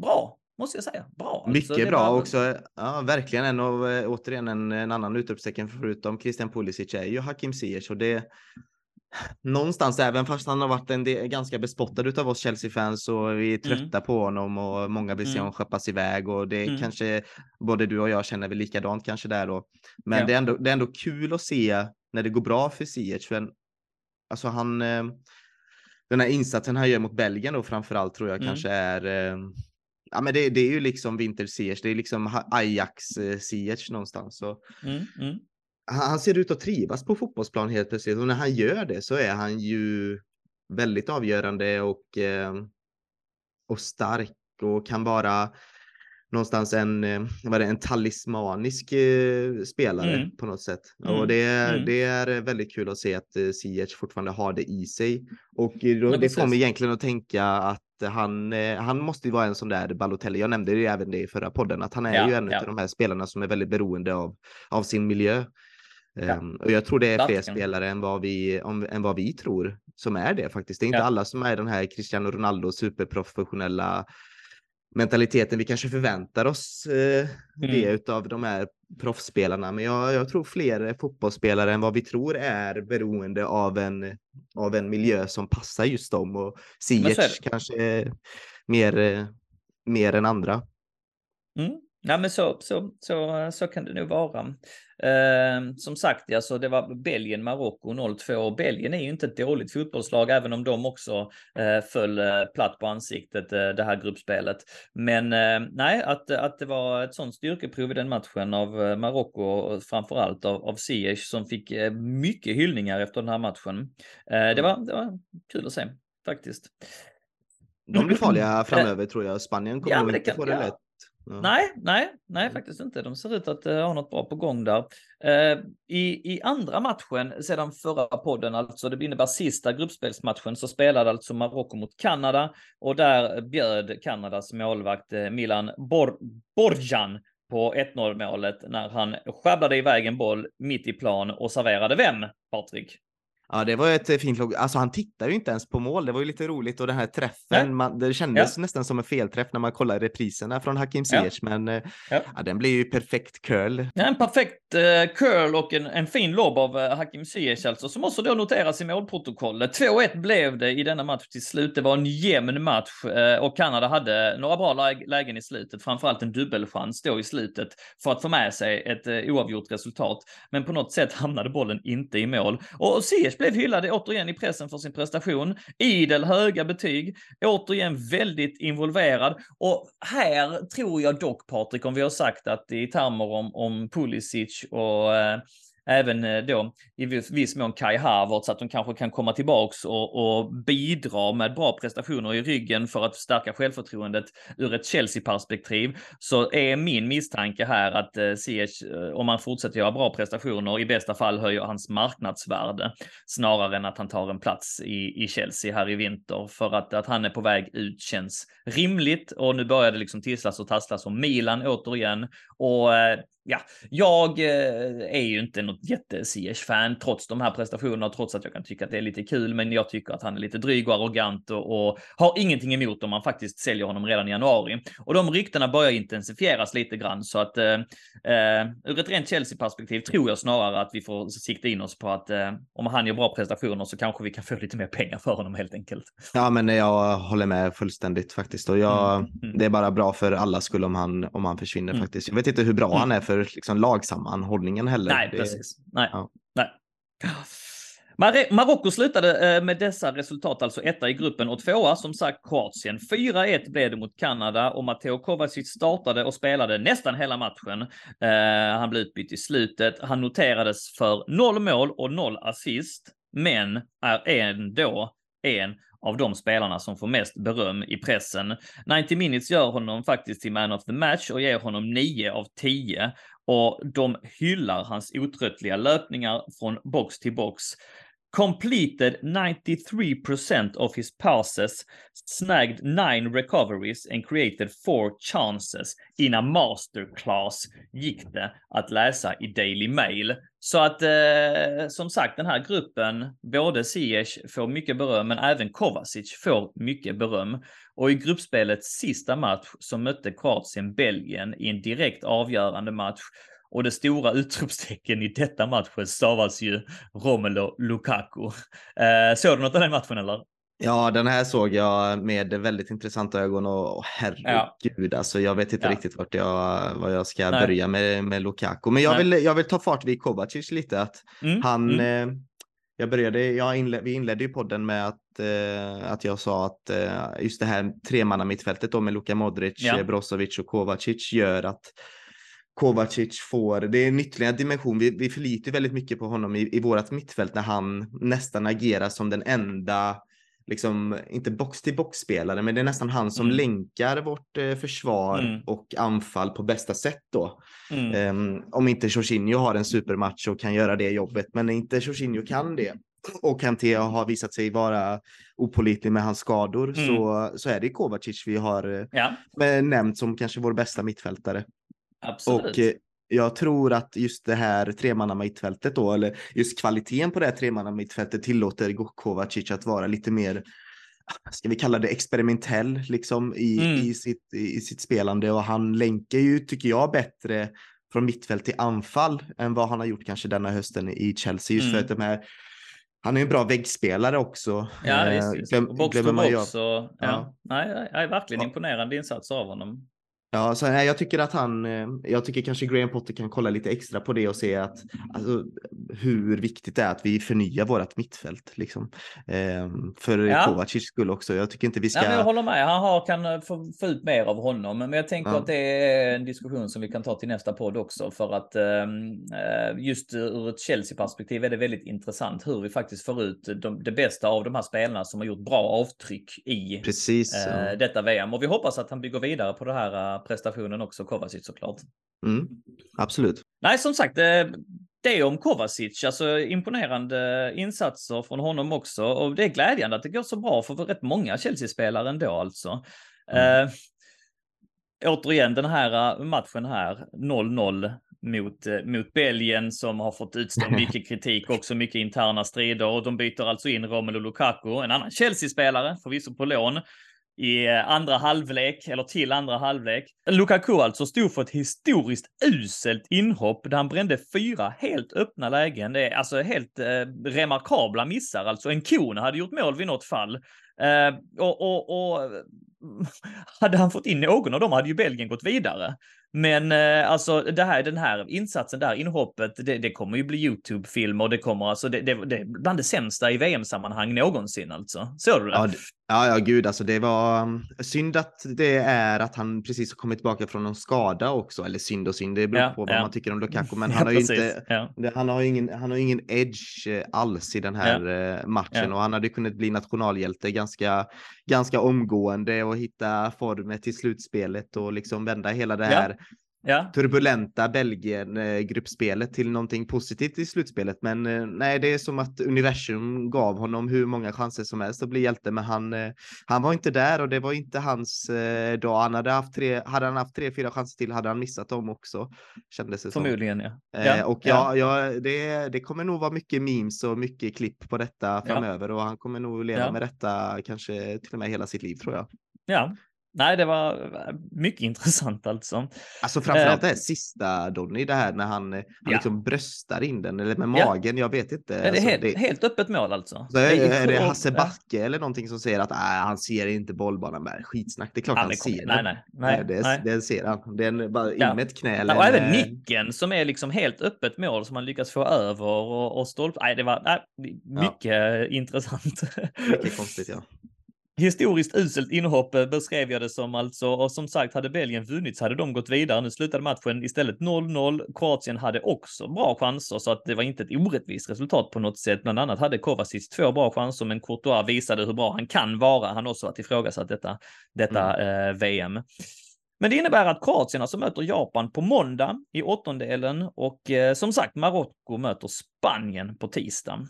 bra måste jag säga. Bra. Mycket alltså, bra också. Ja, verkligen en av, återigen en, en annan utropstecken förutom Christian Pulisic är ju Hakim Ziyech och det någonstans, även fast han har varit en del, ganska bespottad av oss Chelsea-fans och vi är mm. trötta mm. på honom och många vill se mm. honom skeppas iväg och det mm. kanske både du och jag känner väl likadant kanske där då. Men ja. det, är ändå, det är ändå kul att se när det går bra för Ziyech. För en, alltså han, eh, den här insatsen han gör mot Belgien då framförallt tror jag mm. kanske är eh, Ja, men det, det, är ju liksom vinter Ziyech, det är liksom Ajax Ziyech någonstans. Så, han ser ut att trivas på fotbollsplan helt plötsligt och när han gör det så är han ju väldigt avgörande och, eh, och stark och kan vara någonstans en, eh, vad det, en talismanisk eh, spelare mm. på något sätt. Mm. Och det, mm. det är väldigt kul att se att Ziyech fortfarande har det i sig. Och då, det får mig egentligen att tänka att han, han måste ju vara en sån där Balotelli. Jag nämnde ju även det i förra podden, att han är ja, ju en ja. av de här spelarna som är väldigt beroende av, av sin miljö. Ja. Um, och jag tror det är fler spelare än vad, vi, om, än vad vi tror som är det faktiskt. Det är inte ja. alla som är den här Cristiano Ronaldo superprofessionella mentaliteten vi kanske förväntar oss eh, mm. det utav de här proffsspelarna. Men jag, jag, tror fler fotbollsspelare än vad vi tror är beroende av en, av en miljö som passar just dem och Ziyech kanske mer, eh, mer än andra. Mm. Ja, men så, så, så, så kan det nog vara. Eh, som sagt, alltså, det var Belgien-Marocko 0-2. Belgien är ju inte ett dåligt fotbollslag, även om de också eh, föll eh, platt på ansiktet eh, det här gruppspelet. Men eh, nej, att, att det var ett sånt styrkeprov i den matchen av eh, Marocko, framförallt av, av Ziyech, som fick mycket hyllningar efter den här matchen. det, mm. var, det var kul att se, faktiskt. De blir farliga framöver tror jag. Spanien kommer ja, nog inte få det ja. lätt. Ja. Nej, nej, nej, mm. faktiskt inte. De ser ut att uh, ha något bra på gång där. Uh, i, I andra matchen sedan förra podden, alltså det innebär sista gruppspelsmatchen, så spelade alltså Marocko mot Kanada och där bjöd Kanadas målvakt uh, Milan Bor Borjan på 1-0 målet när han sjabblade iväg en boll mitt i plan och serverade vem, Patrik? Ja, det var ett eh, fint logg. Alltså han tittar ju inte ens på mål. Det var ju lite roligt och den här träffen, man, det kändes ja. nästan som en felträff när man kollar repriserna från Hakim Ziyech, ja. men eh, ja. ja. den blir ju perfekt curl. Ja, en perfekt uh, curl och en, en fin lobb av uh, Hakim Ziyech alltså, som också då noteras i målprotokollet. 2-1 blev det i denna match till slut. Det var en jämn match uh, och Kanada hade några bra lä lägen i slutet, framförallt en dubbelchans då i slutet för att få med sig ett oavgjort resultat. Men på något sätt hamnade bollen inte i mål och Ziyech blev hyllad återigen i pressen för sin prestation. Idel höga betyg, återigen väldigt involverad. Och här tror jag dock, Patrik, om vi har sagt att i termer om, om Pulisic och eh, även eh, då i viss mån Kai Havertz, att de kanske kan komma tillbaks och, och, bidra med bra prestationer i ryggen för att stärka självförtroendet ur ett Chelsea-perspektiv, så är min misstanke här att eh, Ziyech, eh, om han fortsätter göra bra prestationer, i bästa fall höjer hans marknadsvärde snarare än att han tar en plats i, i Chelsea här i vinter. För att, att han är på väg ut känns rimligt och nu börjar det liksom tisslas och tasslas om Milan återigen. Och eh, ja, jag eh, är ju inte något jätte fan trots de här prestationerna, trots att jag kan tycka att det är lite kul, men jag tycker att han är lite dryg och arrogant och, och har ingenting emot om man faktiskt säljer honom redan i januari. Och de ryktena börjar intensifieras lite grann så att eh, eh, ur ett rent Chelsea-perspektiv tror jag snarare att vi får sikta in oss på att eh, om han gör bra prestationer så kanske vi kan få lite mer pengar för honom helt enkelt. Ja, men jag håller med fullständigt faktiskt och jag, mm. Mm. det är bara bra för alla skull om han, om han försvinner mm. faktiskt. Jag vet inte hur bra mm. han är för liksom, lagsammanhållningen heller. Nej, det... precis. Nej. Ja. Nej. Mar Marocko slutade eh, med dessa resultat, alltså etta i gruppen och tvåa som sagt Kroatien. 4-1 blev det mot Kanada och Matteo Kovacic startade och spelade nästan hela matchen. Eh, han blev utbytt i slutet. Han noterades för noll mål och noll assist, men är ändå en av de spelarna som får mest beröm i pressen. 90 minutes gör honom faktiskt till man of the match och ger honom 9 av 10 och de hyllar hans otröttliga löpningar från box till box completed 93% of his passes, snagged nine recoveries and created four chances. In a masterclass gick det att läsa i Daily Mail. Så att eh, som sagt, den här gruppen, både Ziyech får mycket beröm, men även Kovacic får mycket beröm. Och i gruppspelets sista match så mötte Kroatien Belgien i en direkt avgörande match och det stora utropstecken i detta matchen stavas ju Romelu Lukaku. Eh, såg du något av den matchen eller? Ja, den här såg jag med väldigt intressanta ögon och herregud, ja. alltså jag vet inte ja. riktigt vart jag, vad jag ska Nej. börja med, med Lukaku. Men jag vill, jag vill ta fart vid Kovacic lite. Att mm. Han, mm. Eh, jag började, jag inled, vi inledde ju podden med att, eh, att jag sa att eh, just det här tremanna mittfältet då med Luka Modric, ja. Brozovic och Kovacic gör att Kovacic får, det är en ytterligare dimension. Vi, vi förlitar väldigt mycket på honom i, i vårat mittfält när han nästan agerar som den enda, liksom inte box till box spelare, men det är nästan han som mm. länkar vårt eh, försvar mm. och anfall på bästa sätt då. Mm. Um, om inte Jorginho har en supermatch och kan göra det jobbet, men inte Jorginho kan det och Kanté har visat sig vara opolitlig med hans skador mm. så, så är det Kovacic vi har eh, ja. nämnt som kanske vår bästa mittfältare. Absolut. Och eh, jag tror att just det här tremanna mittfältet då, eller just kvaliteten på det här tremanna mittfältet tillåter Kovacic att vara lite mer ska vi kalla det experimentell liksom i, mm. i, sitt, i sitt spelande och han länkar ju, tycker jag, bättre från mittfält till anfall än vad han har gjort kanske denna hösten i Chelsea. Just mm. för att de här, han är en bra väggspelare också. Ja, visst, visst. Glöm, box to box. Och, ja. Ja. Nej, nej, verkligen ja. imponerande insats av honom. Ja, så jag tycker att han, eh, jag tycker kanske Graham Potter kan kolla lite extra på det och se att alltså, hur viktigt det är att vi förnyar vårt mittfält liksom. Ehm, för ja. Kovacic skull också. Jag tycker inte vi ska. Ja, jag håller med. Han har, kan eh, få, få ut mer av honom, men jag tänker ja. att det är en diskussion som vi kan ta till nästa podd också för att ehm, eh, just ur ett Chelsea perspektiv är det väldigt intressant hur vi faktiskt får ut de, det bästa av de här spelarna som har gjort bra avtryck i Precis, eh, detta VM och vi hoppas att han bygger vidare på det här prestationen också, Kovacic såklart. Mm, absolut. Nej, som sagt, det, det om Kovacic, alltså imponerande insatser från honom också. Och det är glädjande att det går så bra för rätt många Chelsea-spelare ändå alltså. Mm. Eh, återigen den här eh, matchen här, 0-0 mot, eh, mot Belgien som har fått utstå mycket kritik, också mycket interna strider och de byter alltså in Romelu Lukaku, en annan Chelsea-spelare, förvisso på lån, i eh, andra halvlek, eller till andra halvlek. Lukaku alltså stod för ett historiskt uselt inhopp där han brände fyra helt öppna lägen. Det är alltså helt eh, remarkabla missar. Alltså en kon hade gjort mål vid något fall. Eh, och, och, och hade han fått in någon av dem hade ju Belgien gått vidare. Men eh, alltså det här, den här insatsen där, inhoppet, det, det kommer ju bli YouTube-film och det kommer alltså, det, det, det är bland det sämsta i VM-sammanhang någonsin alltså. Såg du det? Ja, ja, ja, gud alltså det var um, synd att det är att han precis har kommit tillbaka från någon skada också, eller synd och synd, det beror ja, på vad ja. man tycker om Lukaku, men han har ju inte, han har ingen, han har ingen edge eh, alls i den här eh, matchen och han hade kunnat bli nationalhjälte ganska, ganska omgående och hitta formen till slutspelet och liksom vända hela det här ja. turbulenta Belgien-gruppspelet till någonting positivt i slutspelet. Men eh, nej, det är som att universum gav honom hur många chanser som helst att bli hjälte, men han, eh, han var inte där och det var inte hans eh, dag. Han hade haft tre, hade han haft tre, fyra chanser till hade han missat dem också. Kändes det Förmodligen, som. ja. ja. Och ja, ja. det, det kommer nog vara mycket memes och mycket klipp på detta framöver och han kommer nog leva med detta kanske till och med hela sitt liv tror jag. Ja, nej, det var mycket intressant alltså. Alltså framförallt det här sista Donny, det här när han, han ja. liksom bröstar in den eller med magen. Ja. Jag vet inte. Är det, alltså, helt, det... helt öppet mål alltså? Så är, är det Hasse Backe ja. eller någonting som säger att äh, han ser inte bollbanan? Men skitsnack, det är klart han, han ser nej, nej, nej, det, nej. det ser han. Det är bara in med ett knä. Eller och även nicken som är liksom helt öppet mål som man lyckas få över och, och stolp. Nej, det var nej, mycket intressant. Mycket konstigt, ja. Historiskt uselt inhopp eh, beskrev jag det som alltså och som sagt hade Belgien vunnit så hade de gått vidare. Nu slutade matchen istället 0-0. Kroatien hade också bra chanser så att det var inte ett orättvist resultat på något sätt. Bland annat hade Kovacic två bra chanser men Courtois visade hur bra han kan vara. Han har också varit ifrågasatt detta, detta mm. eh, VM. Men det innebär att Kroatien alltså möter Japan på måndag i åttondelen och eh, som sagt Marocko möter Spanien på tisdag.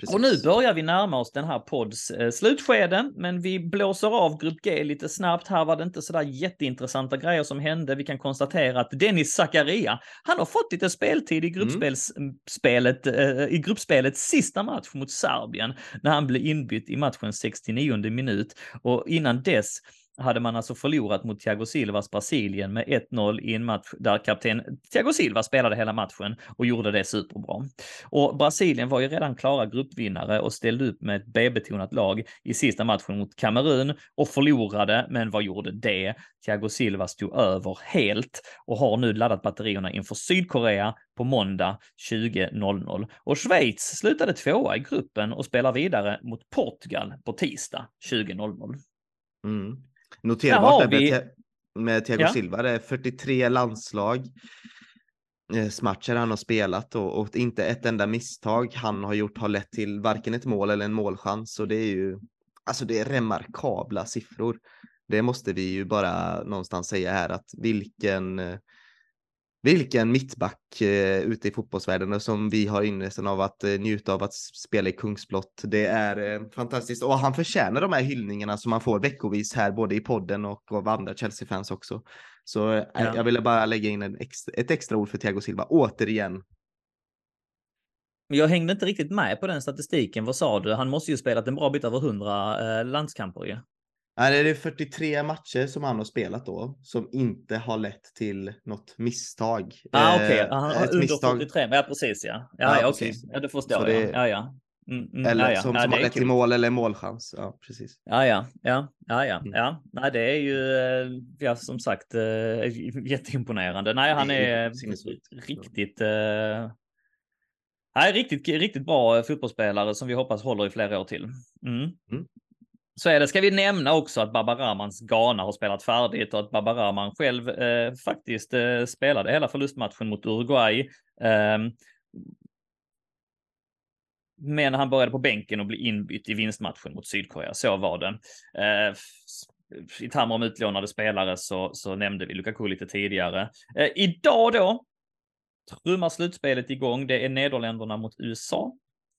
Precis. Och nu börjar vi närma oss den här podds eh, slutskede, men vi blåser av Grupp G lite snabbt. Här var det inte sådär jätteintressanta grejer som hände. Vi kan konstatera att Dennis Zakaria, han har fått lite speltid i mm. gruppspelsspelet, mm. eh, i gruppspelets sista match mot Serbien, när han blev inbytt i matchens 69 minut. Och innan dess hade man alltså förlorat mot Thiago Silvas Brasilien med 1-0 i en match där kapten Thiago Silva spelade hela matchen och gjorde det superbra. Och Brasilien var ju redan klara gruppvinnare och ställde upp med ett B-betonat lag i sista matchen mot Kamerun och förlorade, men vad gjorde det? Thiago Silva stod över helt och har nu laddat batterierna inför Sydkorea på måndag 20.00. Och Schweiz slutade tvåa i gruppen och spelar vidare mot Portugal på tisdag 20.00. Mm. Noterbart vi... med, med Thiago ja. Silva, det är 43 landslag eh, matcher han har spelat och, och, inte ett enda misstag han har gjort har lett till varken ett mål eller en målchans. Och det är ju, alltså det är remarkabla siffror. Det måste vi ju bara någonstans säga här att vilken eh, vilken mittback eh, ute i fotbollsvärlden som vi har ynnesten av att eh, njuta av att spela i Kungsblott. Det är eh, fantastiskt och han förtjänar de här hyllningarna som man får veckovis här, både i podden och av andra Chelsea-fans också. Så eh, ja. jag ville bara lägga in extra, ett extra ord för Thiago Silva, återigen. Jag hängde inte riktigt med på den statistiken. Vad sa du? Han måste ju spelat en bra bit över 100 eh, landskamper ju. Nej, det är 43 matcher som han har spelat då som inte har lett till något misstag. Ah, okej, okay. eh, under misstag... 43. Ja, precis ja. Ja, ja, ja okej. Okay. Ja, det förstår det... Ja, ja. Mm, mm, eller ja, som, ja, som har lett till mål eller målchans. Ja, precis. Ja, ja, ja, ja, ja. Mm. ja. Nej, det är ju, eh, ja, som sagt, äh, jätteimponerande. Nej, han är riktigt, äh, nej, riktigt, riktigt bra fotbollsspelare som vi hoppas håller i flera år till. Så är det. Ska vi nämna också att Babaramans Ghana har spelat färdigt och att Babaraman själv eh, faktiskt eh, spelade hela förlustmatchen mot Uruguay. Eh, men han började på bänken och blev inbytt i vinstmatchen mot Sydkorea. Så var det. Eh, I termer om utlånade spelare så, så nämnde vi Lukaku lite tidigare. Eh, idag då trummar slutspelet igång. Det är Nederländerna mot USA.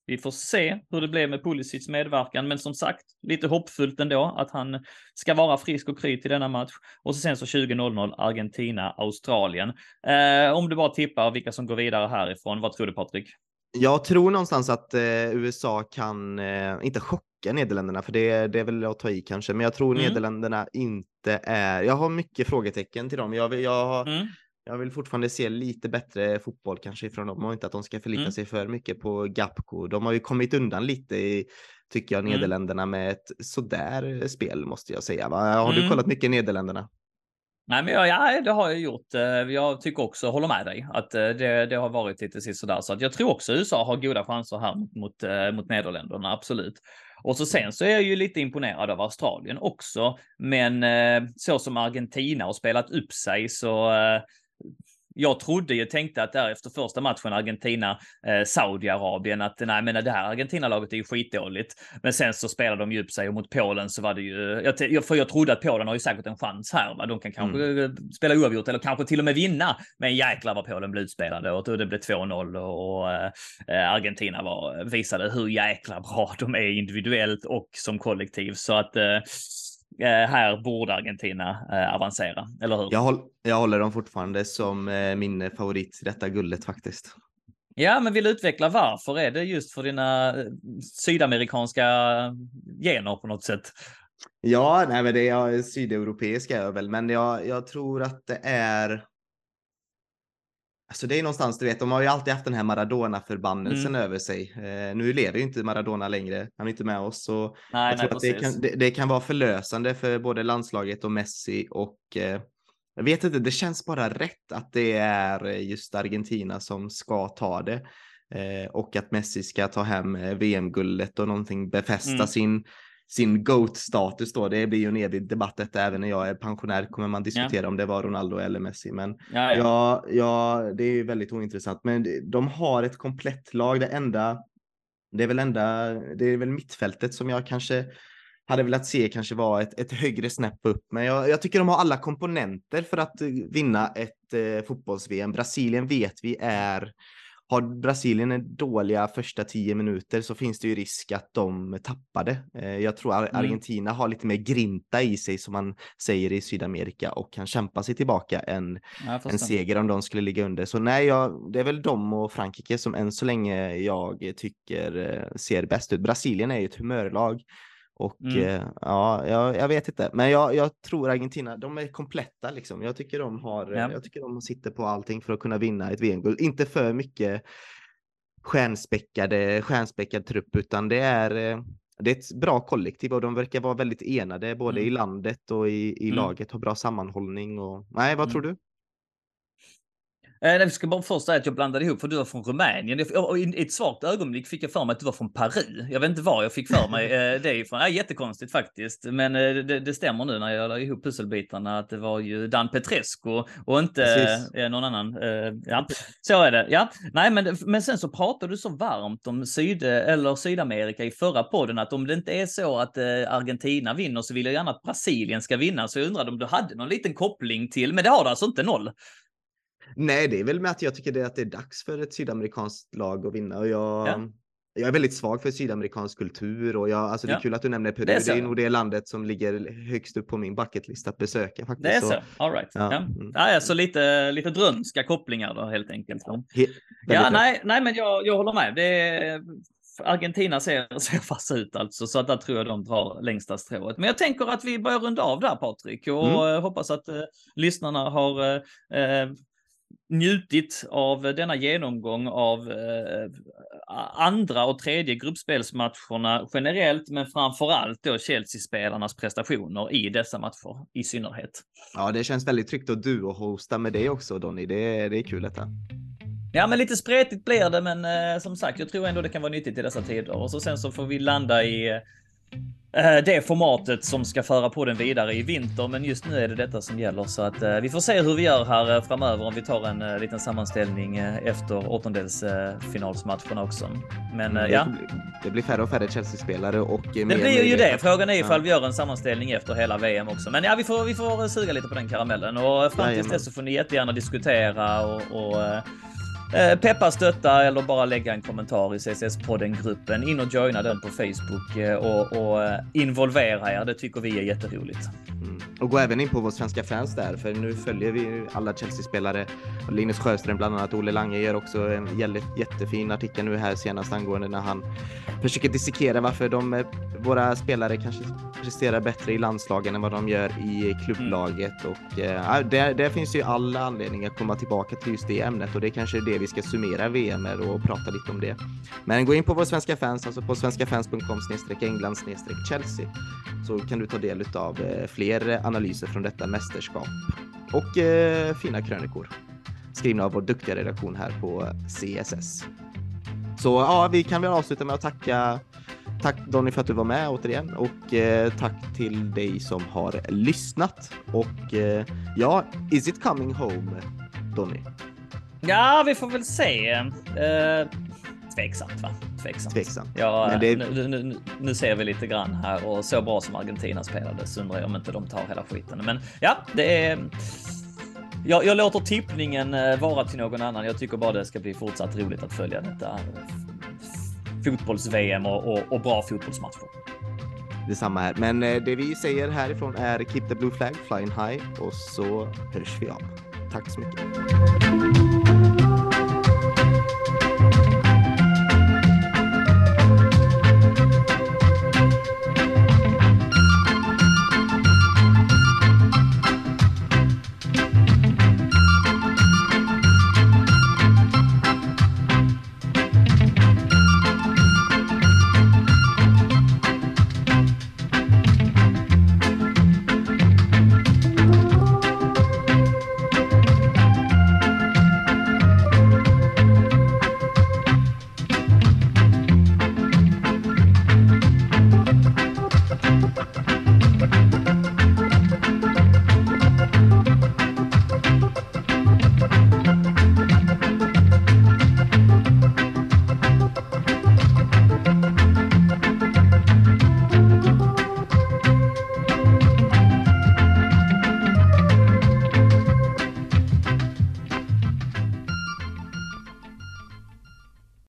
Vi får se hur det blev med Pulisics medverkan, men som sagt, lite hoppfullt ändå att han ska vara frisk och kry till denna match. Och så sen så 20.00 Argentina, Australien. Eh, om du bara tippar vilka som går vidare härifrån, vad tror du Patrik? Jag tror någonstans att eh, USA kan, eh, inte chocka Nederländerna, för det, det är väl att ta i kanske, men jag tror mm. Nederländerna inte är, jag har mycket frågetecken till dem. Jag, jag har mm jag vill fortfarande se lite bättre fotboll kanske ifrån dem och inte att de ska förlita mm. sig för mycket på Gapco. De har ju kommit undan lite i, tycker jag, mm. Nederländerna med ett sådär spel måste jag säga. Va? Har mm. du kollat mycket Nederländerna? Nej, men ja, ja, det har jag gjort. Eh, jag tycker också, håller med dig, att eh, det, det har varit lite sådär. Så att jag tror också USA har goda chanser här mot, mot, eh, mot Nederländerna, absolut. Och så sen så är jag ju lite imponerad av Australien också. Men så som Argentina har spelat upp sig så jag trodde ju, tänkte att där efter första matchen Argentina, eh, att nej men det här Argentina-laget är ju skitdåligt. Men sen så spelade de ju upp sig och mot Polen så var det ju, jag, för jag trodde att Polen har ju säkert en chans här. Va? De kan kanske mm. spela oavgjort eller kanske till och med vinna. Men jäklar vad Polen blev utspelade och det blev 2-0 och, äh, Argentina var, visade hur jäkla bra de är individuellt och som kollektiv. Så att Eh, här borde Argentina eh, avancera, eller hur? Jag, håll, jag håller dem fortfarande som eh, min favorit i detta guldet faktiskt. Ja, men vill utveckla varför? Är det just för dina sydamerikanska gener på något sätt? Ja, nej, men det är sydeuropeisk är jag väl, men jag, jag tror att det är. Alltså det är någonstans, du vet, de har ju alltid haft den här Maradona-förbannelsen mm. över sig. Eh, nu lever ju inte Maradona längre, han är inte med oss. Så nej, jag tror nej, att det kan, det, det kan, vara förlösande för både landslaget och Messi och eh, jag vet inte, det känns bara rätt att det är just Argentina som ska ta det. Eh, och att Messi ska ta hem eh, VM-guldet och någonting befästa mm. sin sin GOAT-status då. Det blir ju en evig debatt detta även när jag är pensionär kommer man diskutera ja. om det var Ronaldo eller Messi. Men ja, ja. ja, det är väldigt ointressant. Men de har ett komplett lag. Det enda, det är väl enda, det är väl mittfältet som jag kanske hade velat se kanske var ett, ett högre snäpp upp. Men jag, jag tycker de har alla komponenter för att vinna ett eh, fotbolls-VM. Brasilien vet vi är har Brasilien en dåliga första tio minuter så finns det ju risk att de tappar det. Eh, jag tror mm. Argentina mm. har lite mer grinta i sig som man säger i Sydamerika och kan kämpa sig tillbaka en, en seger om de skulle ligga under. Så nej, jag, det är väl de och Frankrike som än så länge jag tycker eh, ser bäst ut. Brasilien är ju ett humörlag och mm. eh, ja, jag, jag, vet inte, men jag, jag, tror Argentina, de är kompletta liksom. Jag tycker de har, ja. jag tycker de sitter på allting för att kunna vinna ett VM-guld. Inte för mycket stjärnspäckade, stjärnspäckad trupp, utan det är, eh, det är ett bra kollektiv och de verkar vara väldigt enade både mm. i landet och i, i mm. laget, har bra sammanhållning och nej, vad mm. tror du? Eh, jag ska bara först säga att jag blandade ihop för du var från Rumänien. I ett svagt ögonblick fick jag för mig att du var från Peru. Jag vet inte var jag fick för mig eh, det ifrån. Ja, jättekonstigt faktiskt. Men eh, det, det stämmer nu när jag la ihop pusselbitarna att det var ju Dan Petrescu och inte Precis. någon annan. Ja, så är det. Ja, nej, men, men sen så pratade du så varmt om Syd eller Sydamerika i förra podden att om det inte är så att Argentina vinner så vill jag gärna att Brasilien ska vinna. Så jag undrade om du hade någon liten koppling till, men det har du alltså inte noll. Nej, det är väl med att jag tycker det att det är dags för ett sydamerikanskt lag att vinna och jag, ja. jag är väldigt svag för sydamerikansk kultur och jag, alltså det är kul att du nämner Peru. Det är, det är nog det landet som ligger högst upp på min bucketlist att besöka faktiskt. Det är så, all right. Ja. Ja. Mm. ja, så lite, lite drömska kopplingar då helt enkelt. He ja, nej, nej, men jag, jag håller med. Det Argentina ser, ser fast ut alltså, så att där tror jag de drar längsta strået. Men jag tänker att vi börjar runda av där Patrik och mm. hoppas att eh, lyssnarna har eh, njutit av denna genomgång av eh, andra och tredje gruppspelsmatcherna generellt, men framför allt då Chelsea-spelarnas prestationer i dessa matcher i synnerhet. Ja, det känns väldigt tryggt att du och hosta med dig också Donny. Det, det är kul detta. Ja, men lite spretigt blir det, men eh, som sagt, jag tror ändå det kan vara nyttigt i dessa tider och så sen så får vi landa i eh, Eh, det formatet som ska föra på den vidare i vinter. Men just nu är det detta som gäller så att eh, vi får se hur vi gör här eh, framöver om vi tar en liten sammanställning efter åttondelsfinalsmatcherna också. Men mm, ja. Det blir färre och färre Chelsea-spelare och. Det blir ju det. Frågan är ifall ja. vi gör en sammanställning efter hela VM också. Men ja, vi får, vi får suga lite på den karamellen och fram till dess så får ni jättegärna diskutera och, och Eh, peppa, stötta eller bara lägga en kommentar i CSS-podden-gruppen. In och joina den på Facebook eh, och, och eh, involvera er. Det tycker vi är jätteroligt. Mm. Och gå även in på vår svenska fans där, för nu följer vi alla Chelsea-spelare. Linus Sjöström, bland annat Olle Lange, ger också en jättefin artikel nu här senast angående när han försöker dissekera varför de, våra spelare kanske presterar bättre i landslagen än vad de gör i klubblaget. Mm. Och äh, där, där finns ju alla anledningar att komma tillbaka till just det ämnet och det kanske är det vi ska summera VM med och prata lite om det. Men gå in på vår svenska fans, alltså på svenskafans.com England Chelsea så kan du ta del av eh, fler analyser från detta mästerskap och eh, fina krönikor skrivna av vår duktiga redaktion här på CSS. Så ja, vi kan väl avsluta med att tacka Tack Donny för att du var med återigen och eh, tack till dig som har lyssnat. Och eh, ja, is it coming home Donny? Ja, vi får väl se. Eh, tveksamt, va? Tveksamt. tveksamt. Ja, det... nu, nu, nu, ser vi lite grann här och så bra som Argentina spelade så undrar jag om inte de tar hela skiten. Men ja, det är. Jag, jag låter tippningen eh, vara till någon annan. Jag tycker bara det ska bli fortsatt roligt att följa detta eh, fotbolls-VM och, och, och bra fotbollsmatcher. Detsamma här, men eh, det vi säger härifrån är Keep the blue flag flying high och så hörs vi av. Tack så mycket.